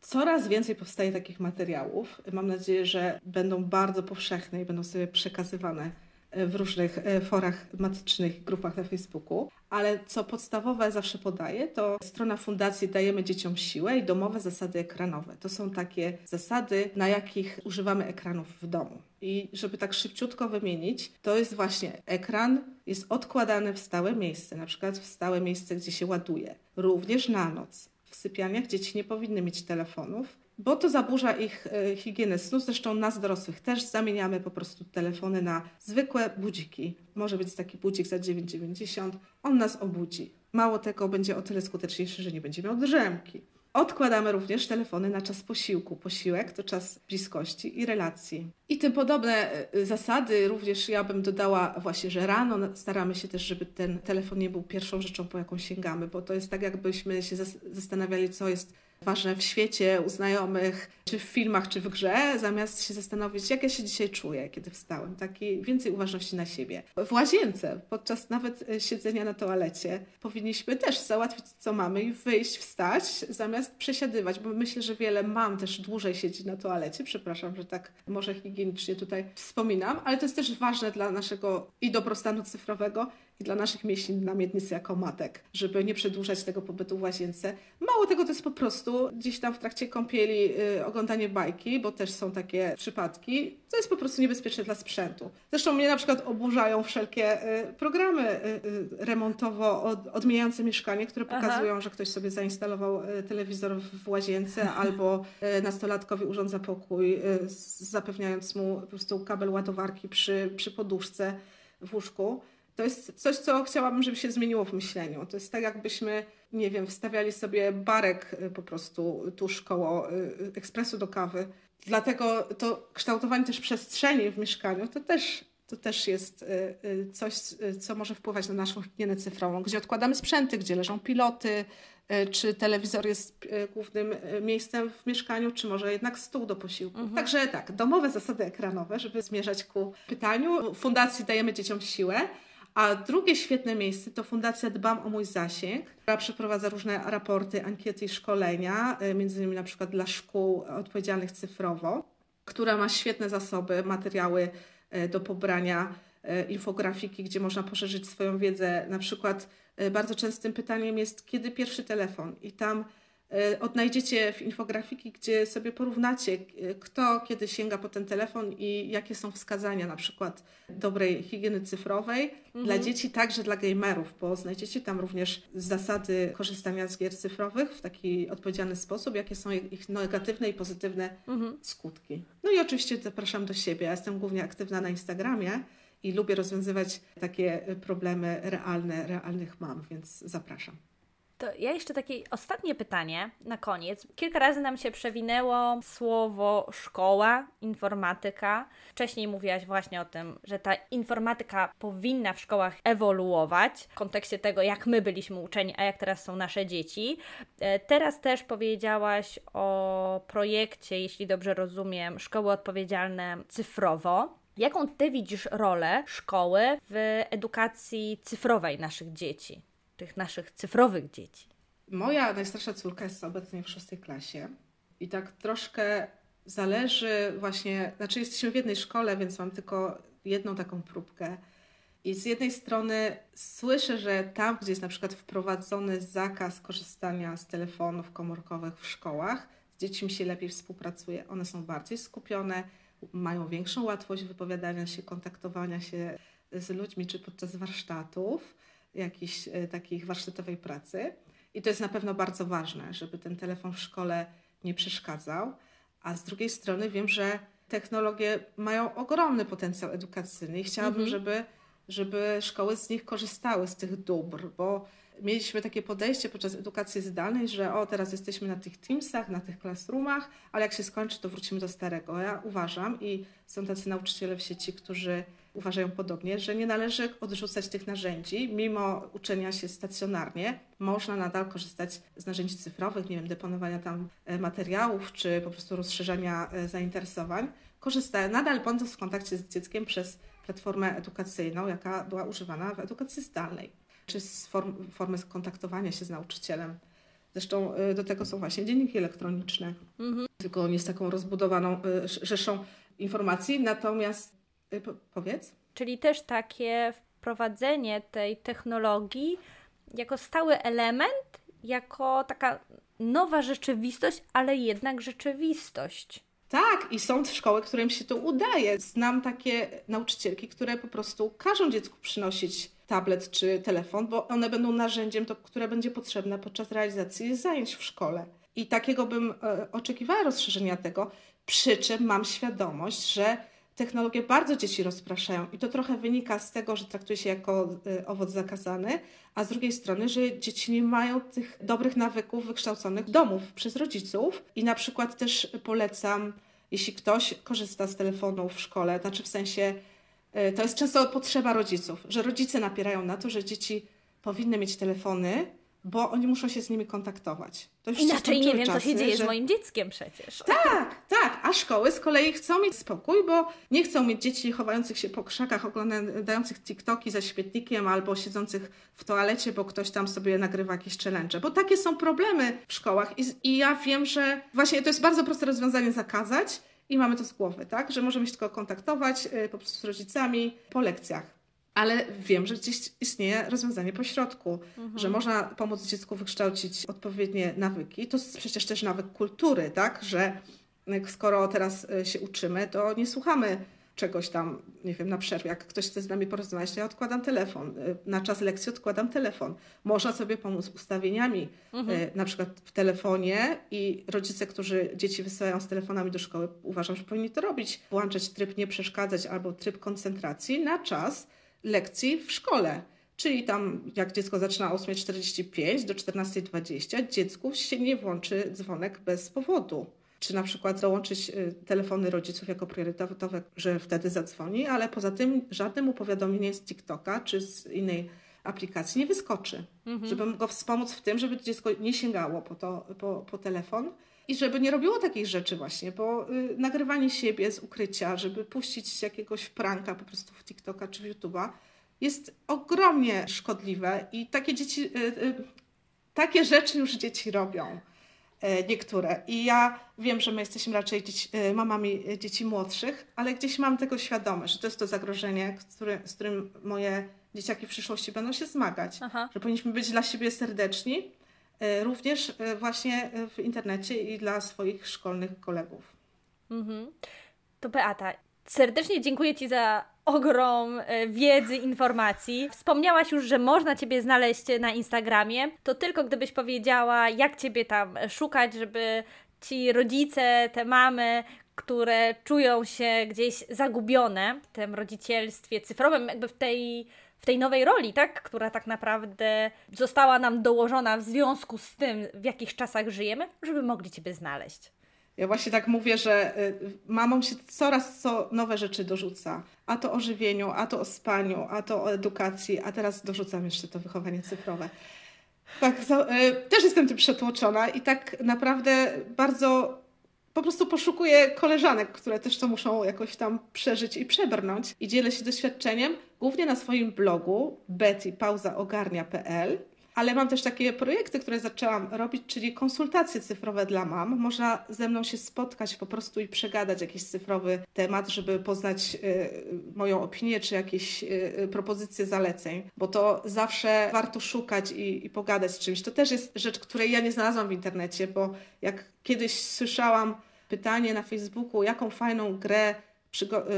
Speaker 2: Coraz więcej powstaje takich materiałów. Mam nadzieję, że będą bardzo powszechne i będą sobie przekazywane w różnych e, forach matycznych, grupach na Facebooku. Ale co podstawowe zawsze podaję, to strona fundacji Dajemy Dzieciom Siłę i domowe zasady ekranowe. To są takie zasady, na jakich używamy ekranów w domu. I żeby tak szybciutko wymienić, to jest właśnie ekran jest odkładany w stałe miejsce, na przykład w stałe miejsce, gdzie się ładuje. Również na noc. Sypialniach dzieci nie powinny mieć telefonów, bo to zaburza ich e, higienę snu. Zresztą nas dorosłych też zamieniamy po prostu telefony na zwykłe budziki. Może być taki budzik za 9,90, on nas obudzi. Mało tego, będzie o tyle skuteczniejszy, że nie będzie miał drzemki. Odkładamy również telefony na czas posiłku. Posiłek to czas bliskości i relacji. I tym podobne e, zasady również ja bym dodała właśnie, że rano staramy się też, żeby ten telefon nie był pierwszą rzeczą, po jaką sięgamy, bo to jest tak, jakbyśmy się zastanawiali, co jest ważne w świecie, u znajomych, czy w filmach, czy w grze, zamiast się zastanowić, jak ja się dzisiaj czuję, kiedy wstałem. Takiej więcej uważności na siebie. W łazience, podczas nawet e, siedzenia na toalecie, powinniśmy też załatwić, co mamy i wyjść, wstać, zamiast przesiadywać, bo myślę, że wiele mam też dłużej siedzi na toalecie. Przepraszam, że tak może higienicznie tutaj wspominam, ale to jest też ważne dla naszego i dobrostanu cyfrowego, i dla naszych mięśni na miednicy jako matek, żeby nie przedłużać tego pobytu w łazience. Mało tego, to jest po prostu gdzieś tam w trakcie kąpieli y, oglądanie bajki, bo też są takie przypadki. To jest po prostu niebezpieczne dla sprzętu. Zresztą mnie na przykład oburzają wszelkie y, programy y, y remontowo od, odmieniające mieszkanie, które pokazują, Aha. że ktoś sobie zainstalował y, telewizor w łazience <laughs> albo y, nastolatkowi urządza pokój, zapewniając mu po prostu kabel ładowarki przy, przy poduszce w łóżku. To jest coś, co chciałabym, żeby się zmieniło w myśleniu. To jest tak, jakbyśmy, nie wiem, wstawiali sobie barek y, po prostu tuż koło y, y, ekspresu do kawy. Dlatego to kształtowanie też przestrzeni w mieszkaniu to też, to też jest coś, co może wpływać na naszą higienę cyfrową, gdzie odkładamy sprzęty, gdzie leżą piloty, czy telewizor jest głównym miejscem w mieszkaniu, czy może jednak stół do posiłku. Mhm. Także tak, domowe zasady ekranowe, żeby zmierzać ku pytaniu. Fundacji dajemy dzieciom siłę. A drugie świetne miejsce to Fundacja Dbam o mój zasięg, która przeprowadza różne raporty, ankiety i szkolenia, y, między innymi na przykład dla szkół odpowiedzialnych cyfrowo, która ma świetne zasoby, materiały y, do pobrania infografiki, gdzie można poszerzyć swoją wiedzę. Na przykład bardzo częstym pytaniem jest, kiedy pierwszy telefon? I tam odnajdziecie w infografiki, gdzie sobie porównacie, e, kto kiedy sięga po ten telefon i jakie są wskazania na przykład dobrej higieny cyfrowej mhm. dla dzieci, także dla gamerów, bo znajdziecie tam również zasady korzystania z gier cyfrowych w taki odpowiedzialny sposób, jakie są ich negatywne i pozytywne mhm. skutki. No i oczywiście zapraszam do siebie. Ja jestem głównie aktywna na Instagramie i lubię rozwiązywać takie problemy realne, realnych mam, więc zapraszam.
Speaker 3: To ja jeszcze takie ostatnie pytanie na koniec. Kilka razy nam się przewinęło słowo szkoła, informatyka. Wcześniej mówiłaś właśnie o tym, że ta informatyka powinna w szkołach ewoluować w kontekście tego, jak my byliśmy uczeni, a jak teraz są nasze dzieci. E, teraz też powiedziałaś o projekcie, jeśli dobrze rozumiem, szkoły odpowiedzialne cyfrowo. Jaką ty widzisz rolę szkoły w edukacji cyfrowej naszych dzieci? Tych naszych cyfrowych dzieci?
Speaker 2: Moja najstarsza córka jest obecnie w szóstej klasie i tak troszkę zależy właśnie, znaczy jesteśmy w jednej szkole, więc mam tylko jedną taką próbkę. I z jednej strony słyszę, że tam, gdzie jest na przykład wprowadzony zakaz korzystania z telefonów komórkowych w szkołach, z dziećmi się lepiej współpracuje, one są bardziej skupione, mają większą łatwość wypowiadania się, kontaktowania się z ludźmi czy podczas warsztatów jakiejś e, takiej warsztatowej pracy. I to jest na pewno bardzo ważne, żeby ten telefon w szkole nie przeszkadzał. A z drugiej strony wiem, że technologie mają ogromny potencjał edukacyjny i chciałabym, mhm. żeby, żeby szkoły z nich korzystały, z tych dóbr, bo mieliśmy takie podejście podczas edukacji zdalnej, że o, teraz jesteśmy na tych Teamsach, na tych classroomach, ale jak się skończy, to wrócimy do starego. Ja uważam i są tacy nauczyciele w sieci, którzy uważają podobnie, że nie należy odrzucać tych narzędzi, mimo uczenia się stacjonarnie. Można nadal korzystać z narzędzi cyfrowych, nie wiem, deponowania tam e, materiałów, czy po prostu rozszerzenia e, zainteresowań. Korzysta, nadal będąc w kontakcie z dzieckiem przez platformę edukacyjną, jaka była używana w edukacji zdalnej, czy z form, formy kontaktowania się z nauczycielem. Zresztą e, do tego są właśnie dzienniki elektroniczne, mhm. tylko nie z taką rozbudowaną rzeszą informacji. Natomiast Y, powiedz.
Speaker 3: Czyli też takie wprowadzenie tej technologii jako stały element, jako taka nowa rzeczywistość, ale jednak rzeczywistość.
Speaker 2: Tak, i są szkoły, którym się to udaje. Znam takie nauczycielki, które po prostu każą dziecku przynosić tablet czy telefon, bo one będą narzędziem, to, które będzie potrzebne podczas realizacji zajęć w szkole. I takiego bym e, oczekiwała rozszerzenia tego, przy czym mam świadomość, że technologie bardzo dzieci rozpraszają i to trochę wynika z tego, że traktuje się jako y, owoc zakazany, a z drugiej strony, że dzieci nie mają tych dobrych nawyków wykształconych domów przez rodziców i na przykład też polecam, jeśli ktoś korzysta z telefonu w szkole, znaczy w sensie y, to jest często potrzeba rodziców, że rodzice napierają na to, że dzieci powinny mieć telefony, bo oni muszą się z nimi kontaktować.
Speaker 3: Inaczej nie wiem, czasy, co się dzieje że... z moim dzieckiem przecież.
Speaker 2: Tak, tak. A szkoły z kolei chcą mieć spokój, bo nie chcą mieć dzieci chowających się po krzakach, oglądających TikToki za świetnikiem albo siedzących w toalecie, bo ktoś tam sobie nagrywa jakieś challenge. Bo takie są problemy w szkołach i, i ja wiem, że właśnie to jest bardzo proste rozwiązanie zakazać i mamy to z głowy, tak? Że możemy się tylko kontaktować y, po prostu z rodzicami po lekcjach ale wiem, że gdzieś istnieje rozwiązanie pośrodku, mhm. że można pomóc dziecku wykształcić odpowiednie nawyki. To jest przecież też nawyk kultury, tak? Że skoro teraz y, się uczymy, to nie słuchamy czegoś tam, nie wiem, na przerwie. Jak ktoś chce z nami porozmawiać, to ja odkładam telefon. Y, na czas lekcji odkładam telefon. Można sobie pomóc ustawieniami, mhm. Y, na przykład w telefonie i rodzice, którzy dzieci wysyłają z telefonami do szkoły, uważam, że powinni to robić. Włączać tryb nie przeszkadzać albo tryb koncentracji na czas, lekcji w szkole. Czyli tam, jak dziecko zaczyna o 8.45 do 14.20, dziecku się nie włączy dzwonek bez powodu. Czy na przykład dołączyć y, telefony rodziców jako priorytetowe, że wtedy zadzwoni, ale poza tym żadnym powiadomienie z TikToka czy z innej aplikacji nie wyskoczy. Mhm. Żeby go wspomóc w tym, żeby dziecko nie sięgało po, to, po, po telefon i żeby nie robiło takich rzeczy właśnie, bo y, nagrywanie siebie z ukrycia, żeby puścić jakiegoś pranka po prostu w TikToka czy w YouTube'a jest ogromnie szkodliwe i takie dzieci, y, y, takie rzeczy już dzieci robią. niektóre. I ja wiem, że my jesteśmy raczej dzieci, mamami dzieci młodszych, ale gdzieś mam tego świadomość, że to jest to zagrożenie, który, z którym moje dzieciaki w przyszłości będą się zmagać. Aha. Że powinniśmy być dla siebie serdeczni, również właśnie w internecie i dla swoich szkolnych kolegów.
Speaker 3: Mhm. To Beata, serdecznie dziękuję Ci za ogrom e, wiedzy, informacji. Wspomniałaś już, że można Ciebie znaleźć na Instagramie. To tylko gdybyś powiedziała, jak Ciebie tam szukać, żeby ci rodzice, te mamy, które czują się gdzieś zagubione w tym rodzicielstwie cyfrowym, jakby w tej, w tej nowej roli, tak? która tak naprawdę została nam dołożona w związku z tym, w jakich czasach żyjemy, żeby mogli Ciebie znaleźć.
Speaker 2: Ja właśnie tak mówię, że y, mamom się coraz co nowe rzeczy dorzuca. A to o żywieniu, a to o spaniu, a to o edukacji, a teraz dorzucam jeszcze to wychowanie cyfrowe. Tak, y, też jestem tym przetłoczona i tak naprawdę bardzo po prostu poszukuję koleżanek, które też to muszą jakoś tam przeżyć i przebrnąć. I dzielę się doświadczeniem głównie na swoim blogu bettypauzaogarnia.pl ale mam też takie projekty, które zaczęłam robić, czyli konsultacje cyfrowe dla mam. Można ze mną się spotkać po prostu i przegadać jakiś cyfrowy temat, żeby poznać y, moją opinię czy jakieś y, propozycje zaleceń, bo to zawsze warto szukać i, i pogadać z czymś. To też jest rzecz, której ja nie znalazłam w internecie, bo jak kiedyś słyszałam pytanie na Facebooku, jaką fajną grę Y,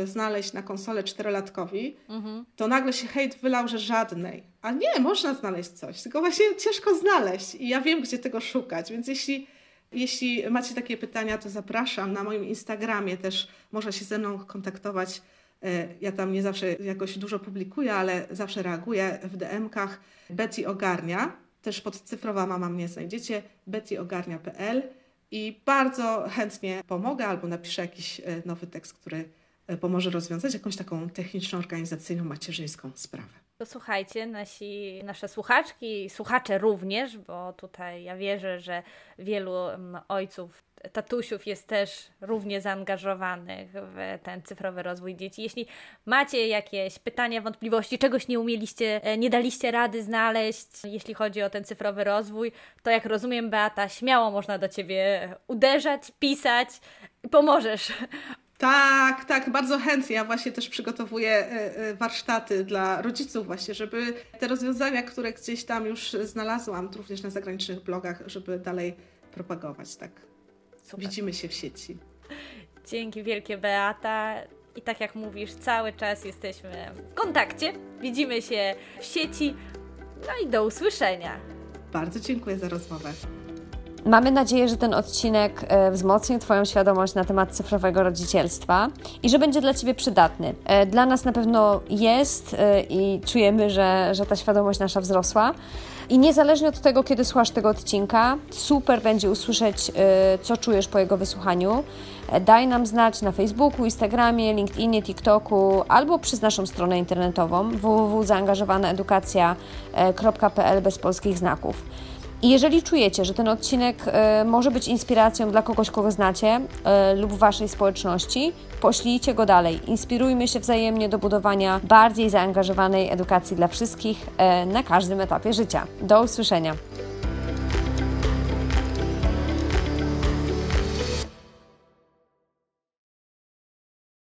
Speaker 2: znaleźć na konsolę czterolatkowi, mhm. to nagle się hejt wylał, że żadnej. A nie, można znaleźć coś, tylko właśnie ciężko znaleźć i ja wiem, gdzie tego szukać, więc jeśli, jeśli macie takie pytania, to zapraszam na moim Instagramie też można się ze mną kontaktować. Y, ja tam nie zawsze jakoś dużo publikuję, ale zawsze reaguję w DM-kach. Betty Ogarnia, też pod cyfrowa mama mnie znajdziecie, bettyogarnia.pl i bardzo chętnie pomogę albo napiszę jakiś y, nowy tekst, który E, pomoże rozwiązać jakąś taką techniczną, organizacyjną, macierzyńską sprawę.
Speaker 3: To słuchajcie, nasi, nasze słuchaczki, słuchacze również, bo tutaj ja wierzę, że wielu mm, ojców, tatusiów jest też równie zaangażowanych w ten cyfrowy rozwój dzieci. Jeśli macie jakieś pytania, wątpliwości, czegoś nie umieliście, e, nie daliście rady znaleźć, jeśli chodzi o ten cyfrowy rozwój, to jak rozumiem, Beata, śmiało można do Ciebie uderzać, pisać i pomożesz
Speaker 2: tak, tak, bardzo chętnie. Ja właśnie też przygotowuję e, e, warsztaty dla rodziców właśnie, żeby te rozwiązania, które gdzieś tam już znalazłam, również na zagranicznych blogach, żeby dalej propagować. Tak. Super. Widzimy się w sieci.
Speaker 3: Dzięki wielkie Beata. I tak jak mówisz, cały czas jesteśmy w kontakcie. Widzimy się w sieci. No i do usłyszenia.
Speaker 2: Bardzo dziękuję za rozmowę.
Speaker 1: Mamy nadzieję, że ten odcinek e, wzmocni Twoją świadomość na temat cyfrowego rodzicielstwa i że będzie dla Ciebie przydatny. E, dla nas na pewno jest e, i czujemy, że, że ta świadomość nasza wzrosła. I niezależnie od tego, kiedy słuchasz tego odcinka, super będzie usłyszeć, co czujesz po jego wysłuchaniu. Daj nam znać na Facebooku, Instagramie, LinkedInie, TikToku albo przez naszą stronę internetową www.zaangażowaneedukacja.pl bez polskich znaków. I jeżeli czujecie, że ten odcinek y, może być inspiracją dla kogoś, kogo znacie y, lub waszej społeczności, poślijcie go dalej. Inspirujmy się wzajemnie do budowania bardziej zaangażowanej edukacji dla wszystkich y, na każdym etapie życia. Do usłyszenia.